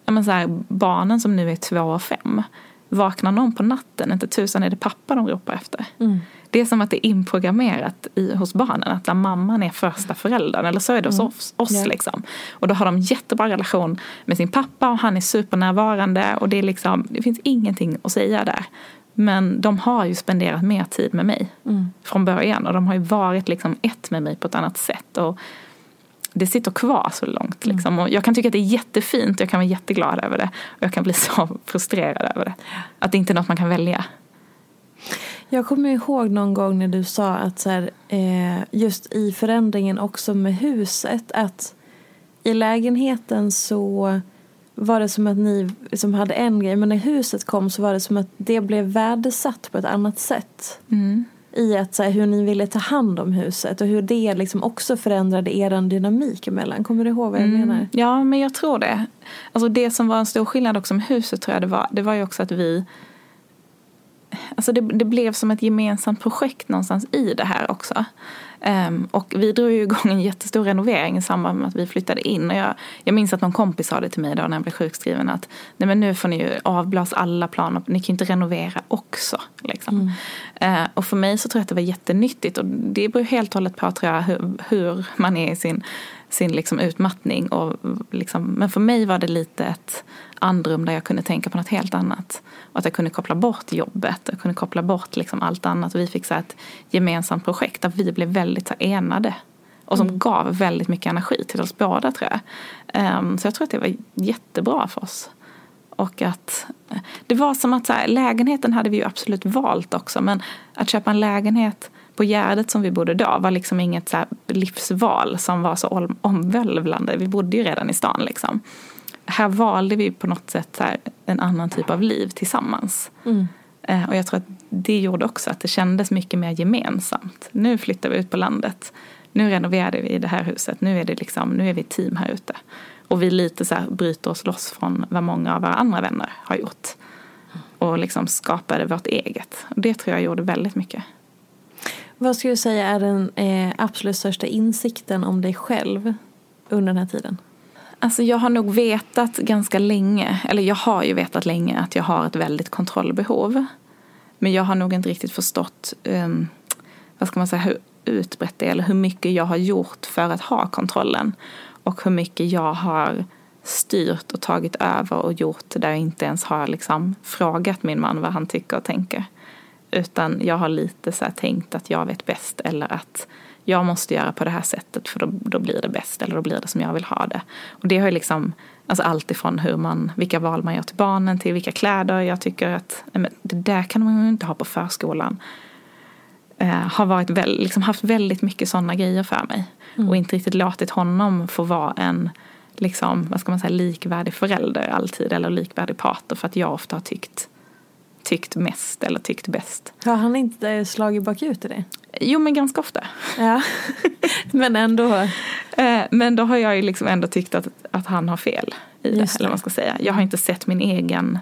B: men så här, barnen som nu är två och fem vaknar någon på natten, inte tusan är det pappa de ropar efter.
A: Mm.
B: Det är som att det är inprogrammerat i, hos barnen att där mamman är första föräldern eller så är det hos mm. oss. oss yeah. liksom. Och då har de jättebra relation med sin pappa och han är supernärvarande och det, är liksom, det finns ingenting att säga där. Men de har ju spenderat mer tid med mig
A: mm.
B: från början och de har ju varit liksom ett med mig på ett annat sätt. Och det sitter kvar så långt. Mm. Liksom. Och jag kan tycka att det är jättefint jag kan vara jätteglad över det. Och jag kan bli så frustrerad över det. Att det inte är något man kan välja.
A: Jag kommer ihåg någon gång när du sa att så här, eh, just i förändringen också med huset att i lägenheten så var det som att ni som hade en grej men när huset kom så var det som att det blev värdesatt på ett annat sätt.
B: Mm
A: i att, så här, hur ni ville ta hand om huset och hur det liksom också förändrade er dynamik emellan. Kommer du ihåg vad jag mm. menar?
B: Ja, men jag tror det. Alltså det som var en stor skillnad också med huset tror jag det var, det var ju också att vi Alltså det, det blev som ett gemensamt projekt någonstans i det här också. Um, och vi drog ju igång en jättestor renovering i samband med att vi flyttade in. Och jag, jag minns att någon kompis sa det till mig då när jag blev sjukskriven att nej men nu får ni ju avblåsa alla planer, ni kan ju inte renovera också. Liksom.
A: Mm.
B: Uh, och för mig så tror jag att det var jättenyttigt och det beror helt och hållet på tror jag hur, hur man är i sin, sin liksom utmattning. Och liksom, men för mig var det lite ett andrum där jag kunde tänka på något helt annat. Och att jag kunde koppla bort jobbet, jag kunde koppla bort liksom allt annat. Och vi fick så ett gemensamt projekt där vi blev väldigt enade. Och som mm. gav väldigt mycket energi till oss båda tror jag. Um, så jag tror att det var jättebra för oss. Och att det var som att så här, lägenheten hade vi ju absolut valt också. Men att köpa en lägenhet på Gärdet som vi bodde då var liksom inget så livsval som var så omvälvlande. Vi bodde ju redan i stan liksom här valde vi på något sätt en annan typ av liv tillsammans.
A: Mm.
B: Eh, och jag tror att det gjorde också att det kändes mycket mer gemensamt. Nu flyttar vi ut på landet. Nu renoverade vi det här huset. Nu är, det liksom, nu är vi team här ute. Och vi lite så här bryter oss loss från vad många av våra andra vänner har gjort. Och liksom skapade vårt eget. Och det tror jag gjorde väldigt mycket.
A: Vad skulle du säga är den eh, absolut största insikten om dig själv under den här tiden?
B: Alltså jag har nog vetat ganska länge, eller jag har ju vetat länge att jag har ett väldigt kontrollbehov. Men jag har nog inte riktigt förstått, um, vad ska man säga, hur utbrett det är eller hur mycket jag har gjort för att ha kontrollen. Och hur mycket jag har styrt och tagit över och gjort där jag inte ens har liksom frågat min man vad han tycker och tänker. Utan jag har lite så tänkt att jag vet bäst eller att jag måste göra på det här sättet för då, då blir det bäst eller då blir det som jag vill ha det. Och det har ju liksom alltså allt ifrån hur man, vilka val man gör till barnen till vilka kläder jag tycker att men det där kan man ju inte ha på förskolan. Eh, har varit väl, liksom haft väldigt mycket sådana grejer för mig. Mm. Och inte riktigt låtit honom få vara en liksom, vad ska man säga, likvärdig förälder alltid eller likvärdig partner för att jag ofta har tyckt tyckt mest eller tyckt bäst.
A: Har han inte slagit bakut i det?
B: Jo, men ganska ofta.
A: Ja, men ändå.
B: Eh, men då har jag ju liksom ändå tyckt att, att han har fel i det, eller man ska säga. Jag har inte sett min egen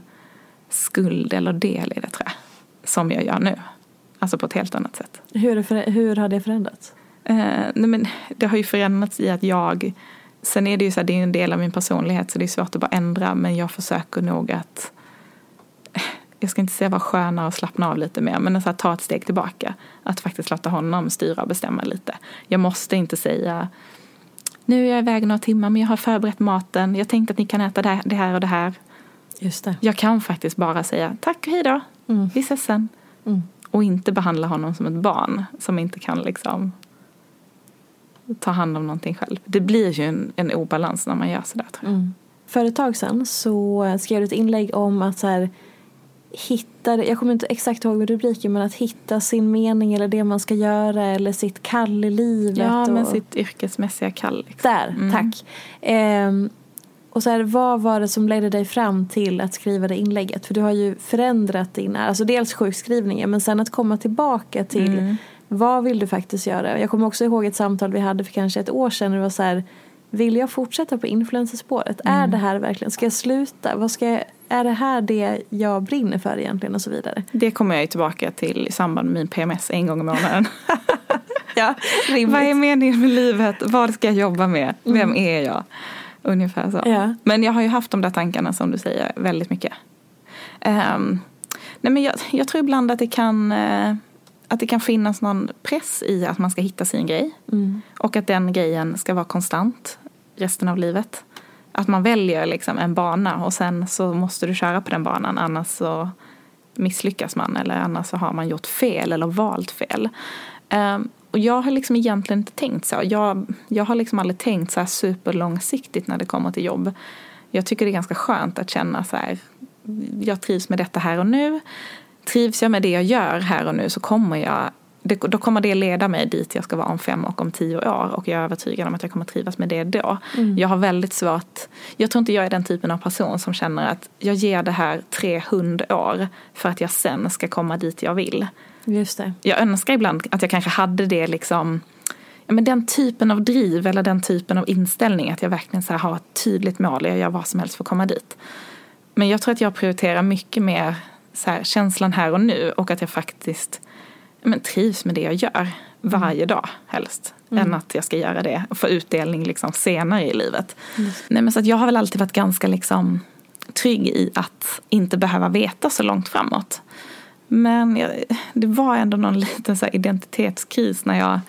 B: skuld eller del i det tror jag. Som jag gör nu. Alltså på ett helt annat sätt.
A: Hur, hur har det förändrats?
B: Eh, nej men det har ju förändrats i att jag Sen är det ju så här, det är en del av min personlighet så det är svårt att bara ändra men jag försöker nog att jag ska inte säga vara skönare och slappna av lite mer, men att ta ett steg tillbaka. Att faktiskt låta honom styra och bestämma lite. Jag måste inte säga nu är jag iväg några timmar men jag har förberett maten. Jag tänkte att ni kan äta det här och det här.
A: Just det.
B: Jag kan faktiskt bara säga tack och hej då. Mm. Vi ses sen. Mm. Och inte behandla honom som ett barn som inte kan liksom ta hand om någonting själv. Det blir ju en, en obalans när man gör sådär tror jag. Mm.
A: För ett tag sedan så skrev du ett inlägg om att så här, hitta, jag kommer inte exakt ihåg rubriken, men att hitta sin mening eller det man ska göra eller sitt kall i livet.
B: Ja,
A: och...
B: men sitt yrkesmässiga kall. Liksom.
A: Där, mm. tack. Ehm, och så här, vad var det som ledde dig fram till att skriva det inlägget? För du har ju förändrat dina, alltså dels sjukskrivningen men sen att komma tillbaka till mm. vad vill du faktiskt göra? Jag kommer också ihåg ett samtal vi hade för kanske ett år sedan. Det var så här, vill jag fortsätta på influencerspåret? Mm. Är det här verkligen, ska jag sluta? Vad ska jag, är det här det jag brinner för egentligen och så vidare?
B: Det kommer jag ju tillbaka till i samband med min PMS en gång i månaden.
A: ja,
B: Vad är meningen med livet? Vad ska jag jobba med? Vem mm. är jag? Ungefär så.
A: Ja.
B: Men jag har ju haft de där tankarna som du säger väldigt mycket. Um, nej men jag, jag, tror ibland att det kan uh, att det kan finnas någon press i att man ska hitta sin grej. Mm. Och att den grejen ska vara konstant resten av livet. Att man väljer liksom en bana och sen så måste du köra på den banan annars så misslyckas man eller annars så har man gjort fel eller valt fel. Um, och jag har liksom egentligen inte tänkt så. Jag, jag har liksom aldrig tänkt så här superlångsiktigt när det kommer till jobb. Jag tycker det är ganska skönt att känna så här, jag trivs med detta här och nu. Trivs jag med det jag gör här och nu så kommer jag då kommer det leda mig dit jag ska vara om fem och om tio år och jag är övertygad om att jag kommer trivas med det då. Mm. Jag har väldigt svårt, jag tror inte jag är den typen av person som känner att jag ger det här 300 år för att jag sen ska komma dit jag vill.
A: Just det.
B: Jag önskar ibland att jag kanske hade det liksom ja, men den typen av driv eller den typen av inställning att jag verkligen så har ett tydligt mål och jag gör vad som helst för att komma dit. Men jag tror att jag prioriterar mycket mer så här, känslan här och nu och att jag faktiskt men, trivs med det jag gör varje mm. dag helst. Mm. Än att jag ska göra det och få utdelning liksom senare i livet. Mm. Nej, men så jag har väl alltid varit ganska liksom trygg i att inte behöva veta så långt framåt. Men jag, det var ändå någon liten så identitetskris när jag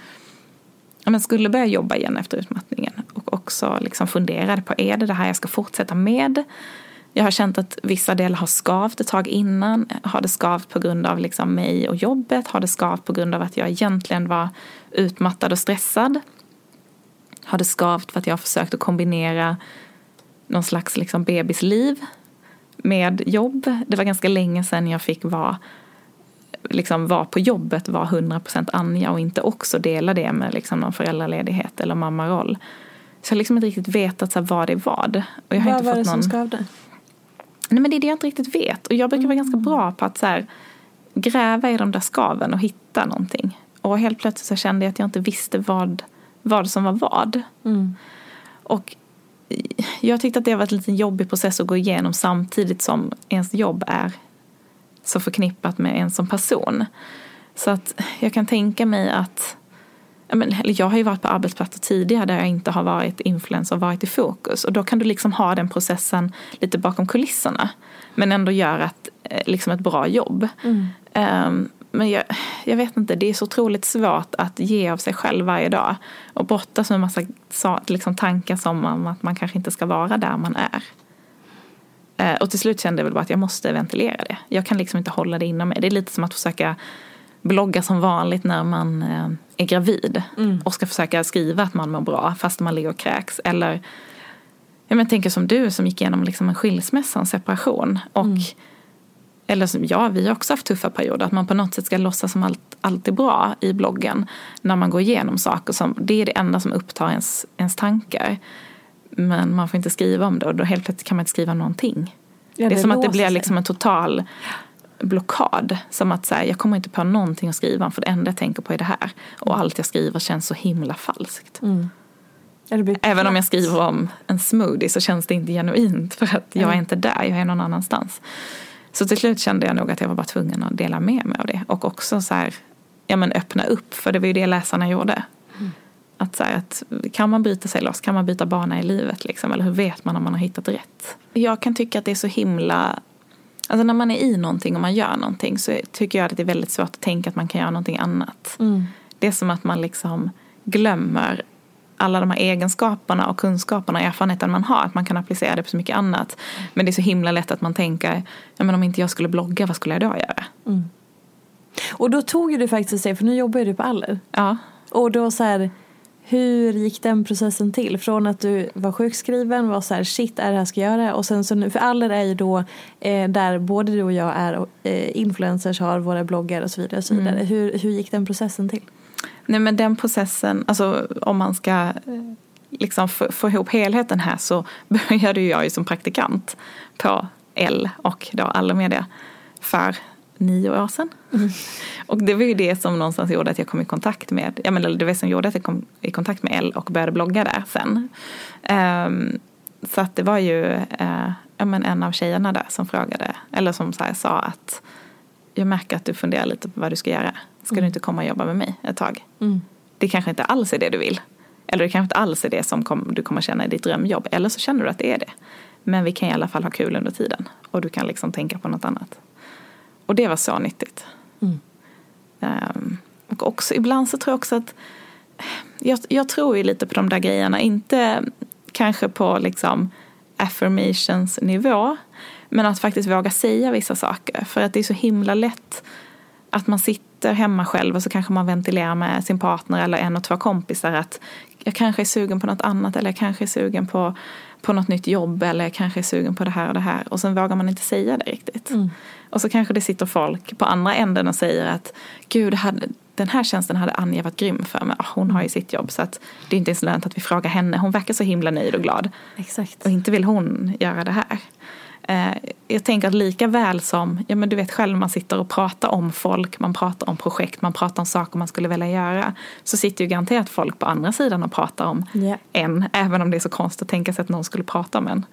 B: men skulle börja jobba igen efter utmattningen. Och också liksom funderade på, är det det här jag ska fortsätta med? Jag har känt att vissa delar har skavt ett tag innan. Har det skavt på grund av liksom mig och jobbet? Har det skavt på grund av att jag egentligen var utmattad och stressad? Har det skavt för att jag har försökt att kombinera någon slags liksom bebisliv med jobb? Det var ganska länge sedan jag fick vara liksom vara på jobbet var 100% Anja och inte också dela det med liksom någon föräldraledighet eller mammaroll. Så jag har liksom inte riktigt vetat så vad det är vad. Och jag har
A: vad
B: inte
A: var
B: fått
A: det
B: någon...
A: som skavde?
B: Nej men det är det jag inte riktigt vet. Och jag brukar vara ganska bra på att så här, gräva i de där skaven och hitta någonting. Och helt plötsligt så kände jag att jag inte visste vad, vad som var vad.
A: Mm.
B: Och jag tyckte att det var en liten jobbig process att gå igenom samtidigt som ens jobb är så förknippat med en som person. Så att jag kan tänka mig att men, jag har ju varit på arbetsplatser tidigare där jag inte har varit influencer och varit i fokus. Och då kan du liksom ha den processen lite bakom kulisserna. Men ändå göra ett, eh, liksom ett bra jobb. Um, men jag, jag vet inte, det är så otroligt svårt att ge av sig själv varje dag. Och brottas med en massa sa- liksom, tankar som om att man kanske inte ska vara där man är. Eh, och till slut kände jag väl bara att jag måste ventilera det. Jag kan liksom inte hålla det inom mig. Det är lite som att försöka blogga som vanligt när man eh, är gravid. Och ska försöka skriva att man mår bra fast man ligger och kräks. Eller jag tänker som du som gick igenom liksom en skilsmässa, en separation. Och, Eller som jag, vi har också haft tuffa perioder. Att man på något sätt ska låtsas som allt, allt är bra i bloggen. När man går igenom saker. Som, det är det enda som upptar ens, ens tankar. Men man får inte skriva om det och då helt plötsligt kan man inte skriva någonting.
A: Ja,
B: det är
A: det
B: som att det blir liksom en total blockad. Som att säga, jag kommer inte på någonting att skriva om för det enda jag tänker på är det här. Och allt jag skriver känns så himla falskt.
A: Blir
B: Även om jag skriver om en smoothie så känns det inte genuint för att jag är inte där, jag är någon annanstans. Så till slut kände jag nog att jag var bara tvungen att dela med mig av det. Och också så här, ja men öppna upp, för det var ju det läsarna gjorde. Att, så här, att kan man bryta sig loss, kan man byta bana i livet liksom? Eller hur vet man om man har hittat rätt? Jag kan tycka att det är så himla Alltså när man är i någonting och man gör någonting så tycker jag att det är väldigt svårt att tänka att man kan göra någonting annat. Det är som att man liksom glömmer alla de här egenskaperna och kunskaperna och erfarenheten man har. Att man kan applicera det på så mycket annat. Men det är så himla lätt att man tänker, ja men om inte jag skulle blogga, vad skulle jag då göra?
A: Och då tog ju du faktiskt steg, för nu jobbar ju du på Aller.
B: Ja.
A: Och då så här, hur gick den processen till? Från att du var sjukskriven, var så här, shit, är det här ska jag göra? Och sen så nu, för Aller är ju då eh, där både du och jag är eh, influencers, har våra bloggar och så vidare. Och så vidare. Hur, hur gick den processen till?
B: Nej men den processen, alltså om man ska eh, liksom få, få ihop helheten här så började ju jag ju som praktikant på L och då Allermedia för nio år sedan. Och det var ju det som någonstans gjorde att jag kom i kontakt med, ja men eller det var det som gjorde att jag kom i kontakt med L och började blogga där sen. Ehm, så att det var ju eh, ja, men en av tjejerna där som frågade, eller som så sa att jag märker att du funderar lite på vad du ska göra. Ska du inte komma och jobba med mig ett tag? Det kanske inte alls är det du vill. Eller det kanske inte alls är det som kom, du kommer känna i ditt drömjobb. Eller så känner du att det är det. Men vi kan i alla fall ha kul under tiden. Och du kan liksom tänka på något annat. Och det var så nyttigt. Ehm, och också, ibland så tror jag också att jag, jag tror ju lite på de där grejerna. Inte kanske på liksom affirmations nivå. Men att faktiskt våga säga vissa saker. För att det är så himla lätt att man sitter hemma själv och så kanske man ventilerar med sin partner eller en och två kompisar att jag kanske är sugen på något annat eller jag kanske är sugen på, på något nytt jobb eller kanske är sugen på det här och det här och sen vågar man inte säga det riktigt. Och så kanske det sitter folk på andra änden och säger att gud, hade, den här tjänsten hade Anja varit grym för men ah, hon har ju sitt jobb så att det är inte ens lönt att vi frågar henne. Hon verkar så himla nöjd och glad.
A: Exakt.
B: Och inte vill hon göra det här. Eh, jag tänker att lika väl som, ja men du vet själv man sitter och pratar om folk, man pratar om projekt, man pratar om saker man skulle vilja göra. Så sitter ju garanterat folk på andra sidan och pratar om
A: Ja.
B: en, även om det är så konstigt att tänka sig att någon skulle prata om en.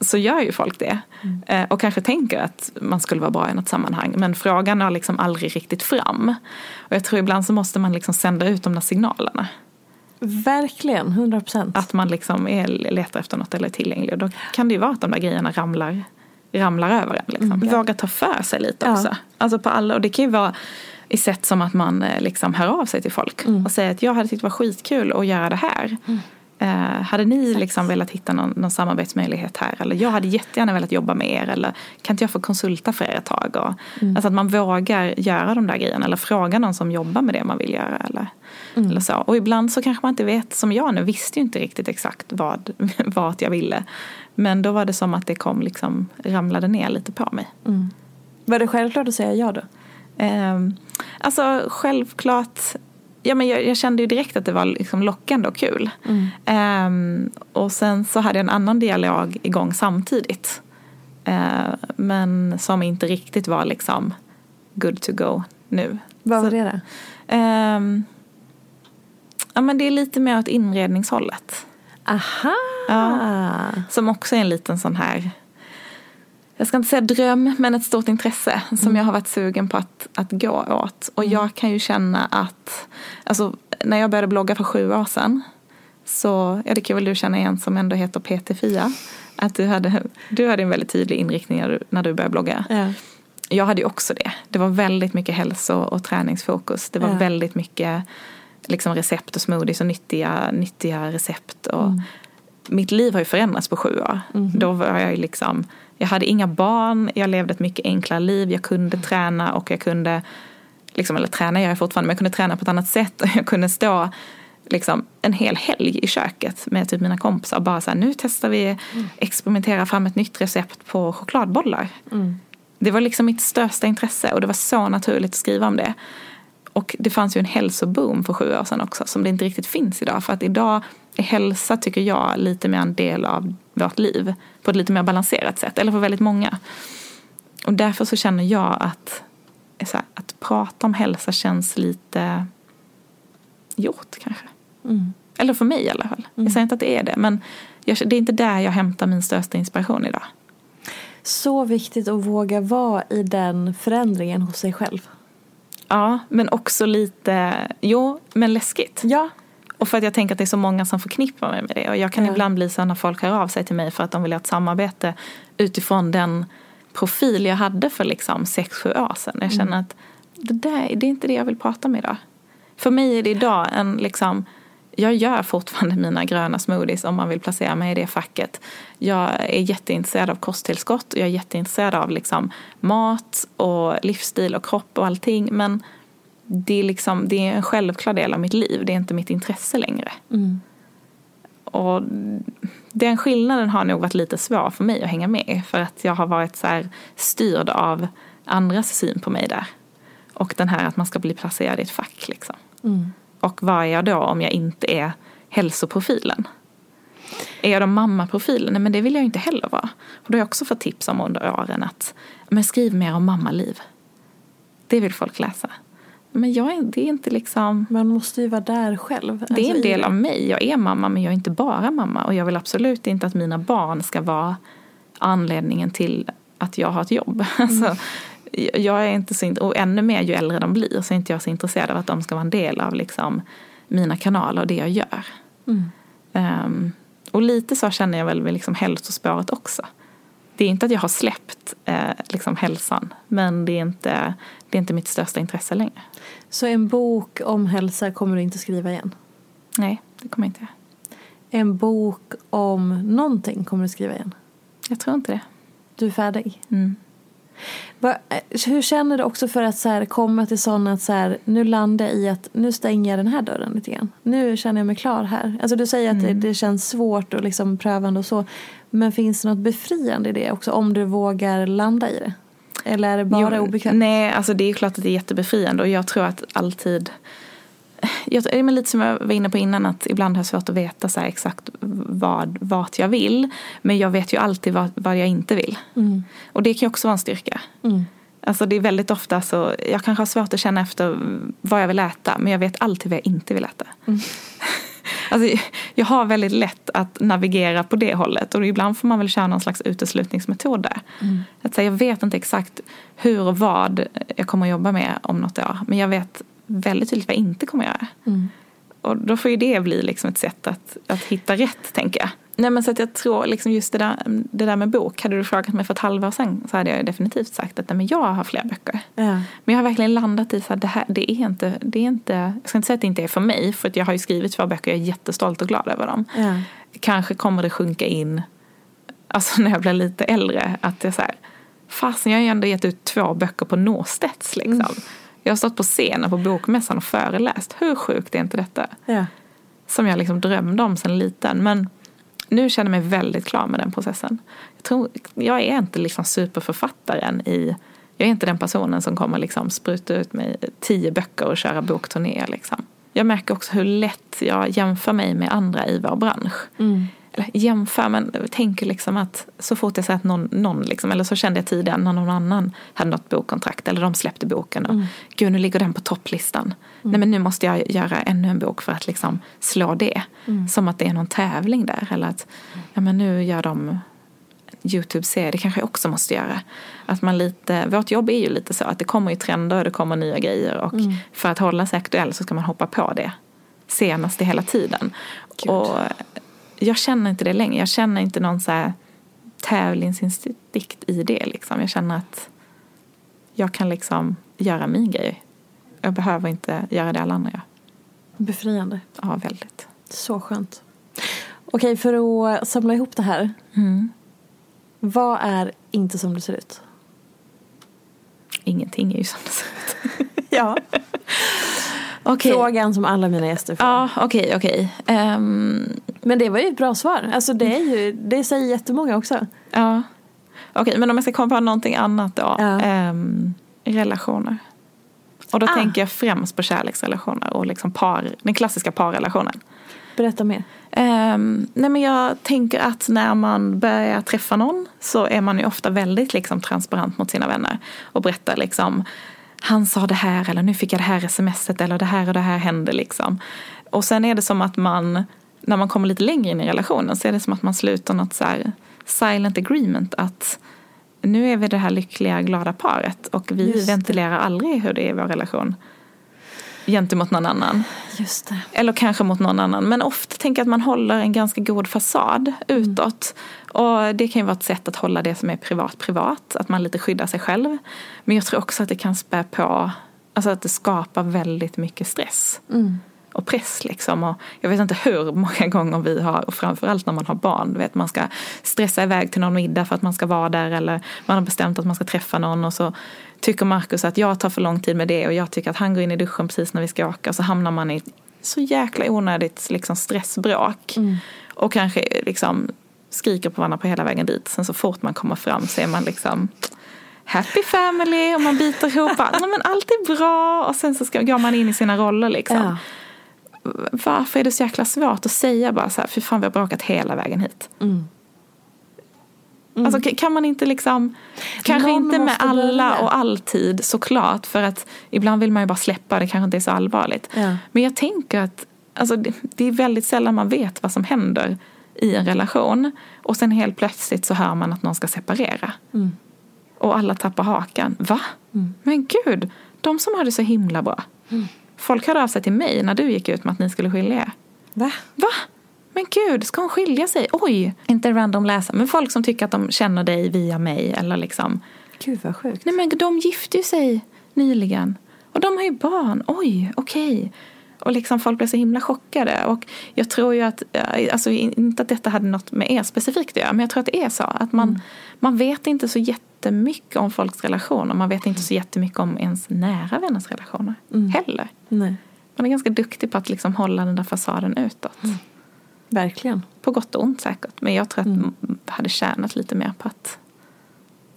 B: Så gör ju folk det. Eh, och kanske tänker att man skulle vara bra i något sammanhang. Men frågan har liksom aldrig riktigt fram. Och jag tror ibland så måste man liksom sända ut de där signalerna.
A: Verkligen, 100 procent.
B: Att man liksom är, letar efter något eller är tillgänglig. Då kan det ju vara att de där grejerna ramlar, ramlar över en. Liksom. Våga ta för sig lite
A: Ja.
B: också. Alltså på alla, och det kan ju vara i sätt som att man eh, liksom hör av sig till folk. Och säger att jag hade tyckt det var skitkul att göra det här. Eh, hade ni liksom velat hitta någon, någon samarbetsmöjlighet här? Eller jag hade jättegärna velat jobba med er. Eller kan inte jag få konsulta för er ett tag? Och, Alltså att man vågar göra de där grejerna. Eller fråga någon som jobbar med det man vill göra. Eller, eller så. Och ibland så kanske man inte vet, som jag nu, visste ju inte riktigt exakt vad, vad jag ville. Men då var det som att det kom liksom, ramlade ner lite på mig.
A: Var det självklart att säga ja då?
B: Ehm, alltså självklart, ja, men jag, jag kände ju direkt att det var liksom lockande och kul. Ehm, och sen så hade jag en annan dialog igång samtidigt. Ehm, men som inte riktigt var liksom good to go nu.
A: Vad var
B: Så-
A: det då?
B: Ehm, ja men det är lite mer åt inredningshållet.
A: Aha!
B: Ja. Som också är en liten sån här, jag ska inte säga dröm, men ett stort intresse som jag har varit sugen på att, att gå åt. Och jag kan ju känna att, alltså när jag började blogga för sju år sedan så, ja det kan väl du känna igen som ändå heter PT Fia. Att du hade, du hade en väldigt tydlig inriktning när du, när du började blogga.
A: Ja.
B: Jag hade ju också det. Det var väldigt mycket hälso och träningsfokus. Det var
A: Ja.
B: väldigt mycket liksom recept och smoothies och nyttiga, nyttiga recept. Och
A: Mm.
B: Mitt liv har ju förändrats på sju år.
A: Mhm.
B: Då var jag ju liksom, jag hade inga barn, jag levde ett mycket enklare liv. Jag kunde träna och jag kunde, liksom, eller träna gör jag fortfarande, men jag kunde träna på ett annat sätt. Och jag kunde stå liksom, en hel helg i köket med typ mina kompisar och bara så här, nu testar vi experimentera fram ett nytt recept på chokladbollar. Det var liksom mitt största intresse och det var så naturligt att skriva om det. Och det fanns ju en hälsoboom för sju år sedan också som det inte riktigt finns idag. För att idag är hälsa, tycker jag, lite mer en del av vårt liv. På ett lite mer balanserat sätt, eller för väldigt många. Och därför så känner jag att, här, att prata om hälsa känns lite gjort kanske. Eller för mig i alla fall. Jag säger inte att det är det, men jag, det är inte där jag hämtar min största inspiration idag.
A: Så viktigt att våga vara i den förändringen hos sig själv.
B: Ja, men också lite, jo, men läskigt.
A: Ja.
B: Och för att jag tänker att det är så många som förknippar mig med det. Och jag kan
A: Ja.
B: ibland bli så när folk hör av sig till mig för att de vill ha ett samarbete utifrån den profil jag hade för liksom sex sju år sedan. Jag känner att det där det är inte det jag vill prata om idag. För mig är det idag en liksom jag gör fortfarande mina gröna smoothies om man vill placera mig i det facket. Jag är jätteintresserad av kosttillskott och jag är jätteintresserad av liksom mat och livsstil och kropp och allting. Men det är, liksom, det är en självklar del av mitt liv. Det är inte mitt intresse längre. Och den skillnaden har nog varit lite svår för mig att hänga med. För att jag har varit så här styrd av andras syn på mig där. Och den här att man ska bli placerad i ett fack liksom. Och vad är jag då om jag inte är hälsoprofilen? Är jag då mammaprofilen? Nej men det vill jag inte heller vara. Och då har jag också fått tips om under åren att men skriv mer om mammaliv. Det vill folk läsa. Men jag är, det är inte liksom...
A: Man måste ju vara där själv.
B: Det är
A: Alltså,
B: en
A: i
B: del av mig. Jag är mamma men jag är inte bara mamma. Och jag vill absolut inte att mina barn ska vara anledningen till att jag har ett jobb. Alltså, jag är inte så, och ännu mer ju äldre de blir så är inte jag så intresserad av att de ska vara en del av liksom, mina kanaler och det jag gör. Ehm, och lite så känner jag väl med liksom hälsospåret också. Det är inte att jag har släppt eh, liksom hälsan men det är, inte, det är inte mitt största intresse längre.
A: Så en bok om hälsa kommer du inte skriva igen?
B: Nej, det kommer jag inte.
A: En bok om någonting kommer du skriva igen?
B: Jag tror inte det.
A: Du är färdig?
B: Mm.
A: Eh, hur känner du också för att så här, komma till sådana att så här, nu landar jag i att nu stänger jag den här dörren lite grann. Nu känner jag mig klar här. Alltså du säger att det, det känns svårt och liksom prövande och så. Men finns det något befriande i det också om du vågar landa i det? Eller är det bara
B: Jo,
A: obekvämt?
B: Nej, alltså det är klart att det är jättebefriande och jag tror att alltid jag, men lite som jag var inne på innan att ibland har jag svårt att veta så exakt vad, vart jag vill. Men jag vet ju alltid vad, vad jag inte vill. Och det kan ju också vara en styrka. Alltså det är väldigt ofta så, jag kanske har svårt att känna efter vad jag vill äta men jag vet alltid vad jag inte vill äta. Alltså, jag har väldigt lätt att navigera på det hållet och ibland får man väl köra någon slags uteslutningsmetod där. Att säga, jag vet inte exakt hur och vad jag kommer att jobba med om något år men jag vet väldigt tydligt vad jag inte kommer att göra. Och då får ju det bli liksom ett sätt att, att hitta rätt, tänker jag. Nej men så att jag tror liksom just det där, det där med bok, hade du frågat mig för ett halvår sedan så hade jag definitivt sagt att nej, men jag har fler böcker.
A: Ja.
B: Men jag har verkligen landat i att det här, det är inte, det är inte, jag ska inte säga att det inte är för mig, för att jag har ju skrivit två böcker, jag är jättestolt och glad över dem.
A: Ja.
B: Kanske kommer det sjunka in, alltså när jag blir lite äldre, att det är så här, fasen jag har ju ändå gett ut två böcker på Norstedts liksom. Jag har stått på scenen på bokmässan och föreläst, hur sjukt är inte detta?
A: Ja.
B: Som jag liksom drömde om sen liten, men nu känner jag mig väldigt klar med den processen. Jag, tror, jag är inte liksom superförfattaren i jag är inte den personen som kommer liksom spruta ut mig tio böcker och köra bokturné. Liksom. Jag märker också hur lätt jag jämför mig med andra i vår bransch. Mm. Eller jämför, men tänker liksom att så fort jag säger att någon, någon liksom, eller så kände jag tidigare när någon annan hade något bokkontrakt eller de släppte boken och gud nu ligger den på topplistan. Nej men nu måste jag göra ännu en bok för att liksom slå det. Som att det är någon tävling där eller att ja men nu gör de Youtube-serie, det kanske jag också måste göra. Att man lite, vårt jobb är ju lite så att det kommer ju trender och det kommer nya grejer och för att hålla sig aktuell så ska man hoppa på det. senaste hela tiden. Och jag känner inte det längre. Jag känner inte någon så här tävlingsinstinkt i det. Liksom. Jag känner att jag kan liksom göra min grej. Jag behöver inte göra det alla andra gör.
A: Befriande.
B: Ja, väldigt.
A: Så skönt. Okej, för att samla ihop det här.
B: Mm.
A: Vad är inte som det ser ut?
B: Ingenting är ju som det ser ut.
A: Ja.
B: Okej.
A: Frågan som alla mina gäster får.
B: Ja, okej, okej. Ehm,
A: Men det var ju ett bra svar. Alltså det, är ju, det säger jättemånga också.
B: ja. Okej, men om jag ska komma på någonting annat då.
A: Ja.
B: Ehm, relationer. Och då
A: Ah.
B: tänker jag främst på kärleksrelationer och liksom par, den klassiska parrelationen.
A: Berätta mer.
B: Ehm, nej men jag tänker att när man börjar träffa någon så är man ju ofta väldigt liksom, transparent mot sina vänner. Och berättar liksom, han sa det här eller nu fick jag det här smset eller det här och det här hände liksom. Och sen är det som att man, när man kommer lite längre in i relationen så är det som att man sluter något så här silent agreement att nu är vi det här lyckliga, glada paret och vi
A: Just det.
B: ventilerar aldrig hur det är i vår relation gentemot någon annan.
A: Just det.
B: Eller kanske mot någon annan. Men ofta tänker jag att man håller en ganska god fasad utåt. Och det kan ju vara ett sätt att hålla det som är privat privat. Att man lite skyddar sig själv. Men jag tror också att det kan spä på, alltså att det skapar väldigt mycket stress. Och press liksom. Och jag vet inte hur många gånger vi har, och framförallt när man har barn, vet man ska stressa iväg till någon middag för att man ska vara där. Eller man har bestämt att man ska träffa någon och så tycker Markus att jag tar för lång tid med det och jag tycker att han går in i duschen precis när vi ska åka. Och så hamnar man i ett så jäkla onödigt liksom, stressbråk. Och kanske liksom skriker på varandra på hela vägen dit. Sen så fort man kommer fram så är man liksom happy family och man biter ihop. "Nej, men allt är bra och sen så ska, går man in i sina roller liksom.
A: Ja.
B: Varför är det så jäkla svårt att säga bara så här, fy fan vi har bråkat hela vägen hit. Alltså k- kan man inte liksom, kanske
A: Någon
B: inte med alla
A: börja.
B: och alltid såklart för att ibland vill man ju bara släppa, det kanske inte är så allvarligt.
A: Ja.
B: Men jag tänker att alltså, det, är väldigt sällan man vet vad som händer i en relation och sen helt plötsligt så hör man att någon ska separera. Och alla tappar hakan. Va? Men gud, de som har det så himla bra. Folk hörde av sig till mig när du gick ut med att ni skulle skilja er.
A: Va?
B: Va? Men gud, ska hon skilja sig? Oj! Inte random läsare, men folk som tycker att de känner dig via mig eller liksom.
A: Gud vad sjukt.
B: Nej men de gifte ju sig nyligen. Och de har ju barn. Oj, okej. Och liksom folk blev så himla chockade. Och jag tror ju att, eh, alltså inte att detta hade något med er specifikt att göra, men jag tror att det är så. Att man, man vet inte så jättemycket om folks relationer. Man vet inte så jättemycket om ens nära vänners relationer heller.
A: Nej,
B: Man är ganska duktig på att liksom hålla den där fasaden utåt.
A: verkligen.
B: På gott och ont säkert. Men jag tror att mm. hade tjänat lite mer på att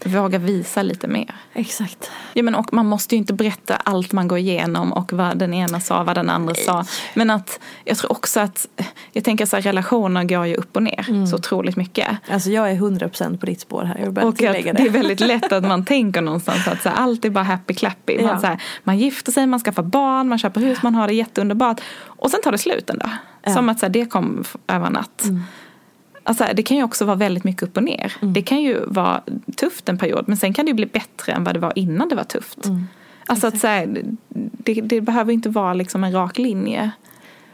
B: våga visa lite mer.
A: Exakt.
B: Ja, men och man måste ju inte berätta allt man går igenom och vad den ena sa, vad den andra sa. Men att jag tror också att, jag tänker så här, relationer går ju upp och ner så otroligt mycket.
A: Alltså jag är 100% på ditt spår här. Jag
B: Och att det
A: det.
B: är väldigt lätt att man tänker någonstans att så här, allt är bara happy clappy. Man,
A: Ja.
B: så här, man gifter sig, man skaffar barn, man köper hus, man har det jätteunderbart. Och sen tar det slut ändå. Som att så här, det kom över natt. Alltså, det kan ju också vara väldigt mycket upp och ner. Det kan ju vara tufft en period men sen kan det ju bli bättre än vad det var innan det var tufft. Alltså att så här, det, det behöver inte vara liksom en rak linje.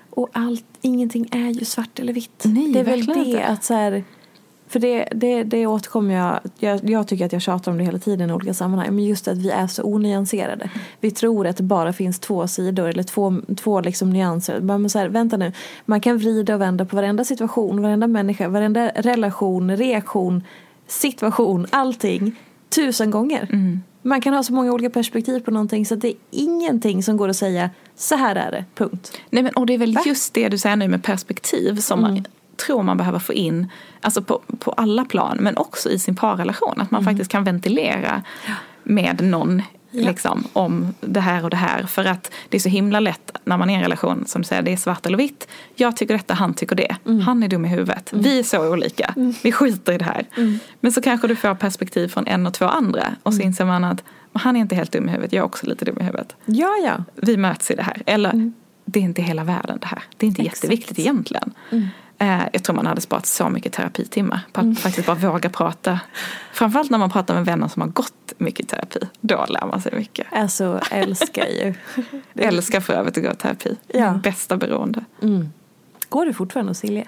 A: Och allt, ingenting är ju svart eller vitt.
B: Nej,
A: det är väl det
B: inte.
A: att så här, för det, det, det återkommer jag, jag, jag tycker att jag tjatar om det hela tiden i olika sammanhang, men just att vi är så onyanserade. Vi tror att det bara finns två sidor eller två, två liksom nyanser. Men så här, vänta nu, man kan vrida och vända på varenda situation, varenda människa, varenda relation, reaktion, situation, allting tusen gånger. Man kan ha så många olika perspektiv på någonting så att det är ingenting som går att säga så här är det, punkt.
B: Nej, men, och det är väl just det du säger nu med perspektiv som man tror man behöver få in alltså på, på alla plan men också i sin parrelation. Att man faktiskt kan ventilera med någon liksom, om det här och det här. För att det är så himla lätt när man är i en relation som säger det är svart eller vitt. Jag tycker detta, han tycker det. Han är dum i huvudet. Vi är så olika. Vi skiter i det här. Men så kanske du får perspektiv från en och två andra. Och så inser man att "Men han är inte helt dum i huvudet, jag är också lite dum i huvudet
A: Ja, ja.
B: vi möts i det här. Eller det är inte hela världen det här. Det är inte
A: Exakt.
B: jätteviktigt egentligen. Eh, jag tror man hade sparat så mycket terapitimmar på att faktiskt bara våga prata. Framförallt när man pratar med vänner som har gått mycket terapi. Då lär man sig mycket.
A: Alltså älskar ju.
B: Älskar för övrigt att gå i terapi.
A: Ja.
B: Bästa beroende.
A: Går du fortfarande hos Silje?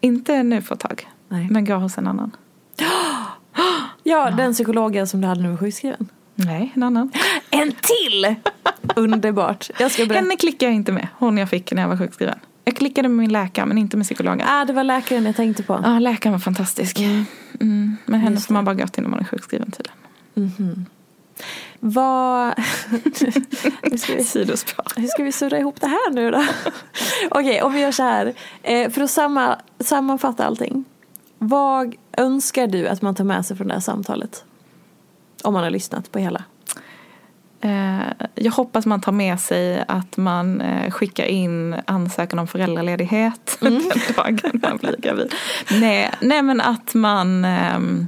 B: Inte nu för ett tag.
A: Nej.
B: Men går hos en annan.
A: Ja, den psykologen som du hade när du var sjukskriven.
B: Nej, en annan.
A: En till! Underbart. Jag ska berätta.
B: Henne klickar jag inte med. Hon jag fick när jag var sjukskriven. Jag klickade med min läkare men inte med psykologen.
A: Ah, det var läkaren jag tänkte på.
B: Ja, läkaren var fantastisk. Mm. Men henne får man bara gå till när man är sjukskriven tydligen.
A: Vad... hur, ska vi, hur ska vi surra ihop det här nu då? Okej, om vi gör så här. Eh, för att samma, sammanfatta allting. Vad önskar du att man tar med sig från det här samtalet? Om man har lyssnat på hela.
B: Eh, jag hoppas man tar med sig att man eh, skickar in ansökan om föräldraledighet den dagen man blir gravid. Nej, nej men att man ehm,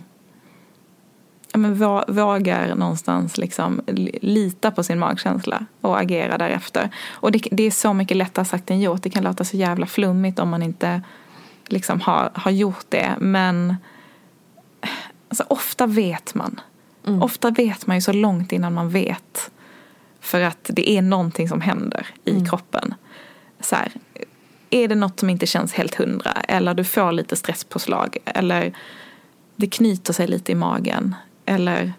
B: ja, men vå- vågar någonstans liksom li- lita på sin magkänsla och agera därefter. Och det, det är så mycket lättare sagt än gjort. Det kan låta så jävla flummigt om man inte liksom har, har gjort det. Men alltså, ofta vet man. Ofta vet man ju så långt innan man vet. För att det är någonting som händer i kroppen. Så här, är det något som inte känns helt hundra? Eller du får lite stresspåslag? Eller det knyter sig lite i magen? Eller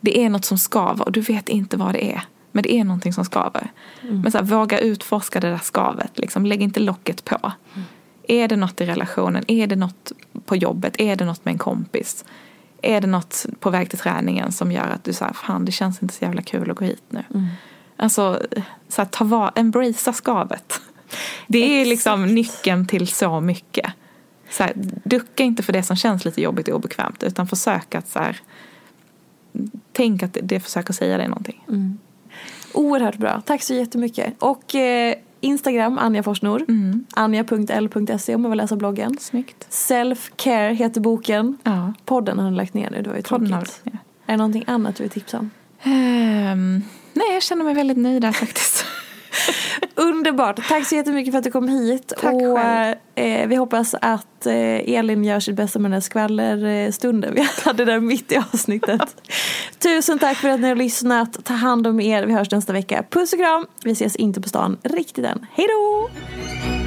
B: det är något som skaver och du vet inte vad det är. Men det är någonting som skaver. Men så här, våga utforska det där skavet. Liksom. Lägg inte locket på. Är det något i relationen? Är det något på jobbet? Är det något med en kompis? Är det något på väg till träningen som gör att du säger fan det känns inte så jävla kul att gå hit nu. Alltså, så här, ta var, embracea skavet. Det är liksom nyckeln till så mycket. Så här, ducka inte för det som känns lite jobbigt och obekvämt utan försök att så här, tänk att det, försöker säga dig någonting.
A: Oerhört bra. Tack så jättemycket. Och eh, Instagram, Anja Forsnor. Anja.l.se om man vill läsa bloggen.
B: Snyggt.
A: Self-care heter boken.
B: Ja.
A: Podden har du lagt ner nu, det var ju
B: Podden har
A: tråkigt.
B: du- ja.
A: Är det någonting annat du vill tipsa om?
B: Ehm, nej, jag känner mig väldigt nöjd där faktiskt.
A: Underbart! Tack så jättemycket för att du kom hit.
B: Tack
A: och
B: själv.
A: eh, vi hoppas att eh, Elin gör sitt bästa med den här skvallerstunden vi hade där mitt i avsnittet. Tusen tack för att ni har lyssnat. Ta hand om er. Vi hörs nästa vecka. Puss och kram! Vi ses inte på stan riktigt än. Hej då!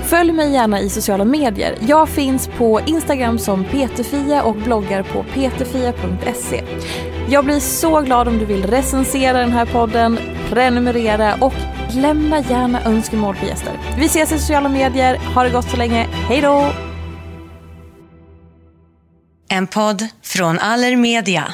A: Följ mig gärna i sociala medier. Jag finns på Instagram som peterfia och bloggar på peterfia.se. Jag blir så glad om du vill recensera den här podden, prenumerera och lämna gärna önskemål på gäster. Vi ses i sociala medier. Ha det gott så länge. Hej då!
D: En podd från Allermedia.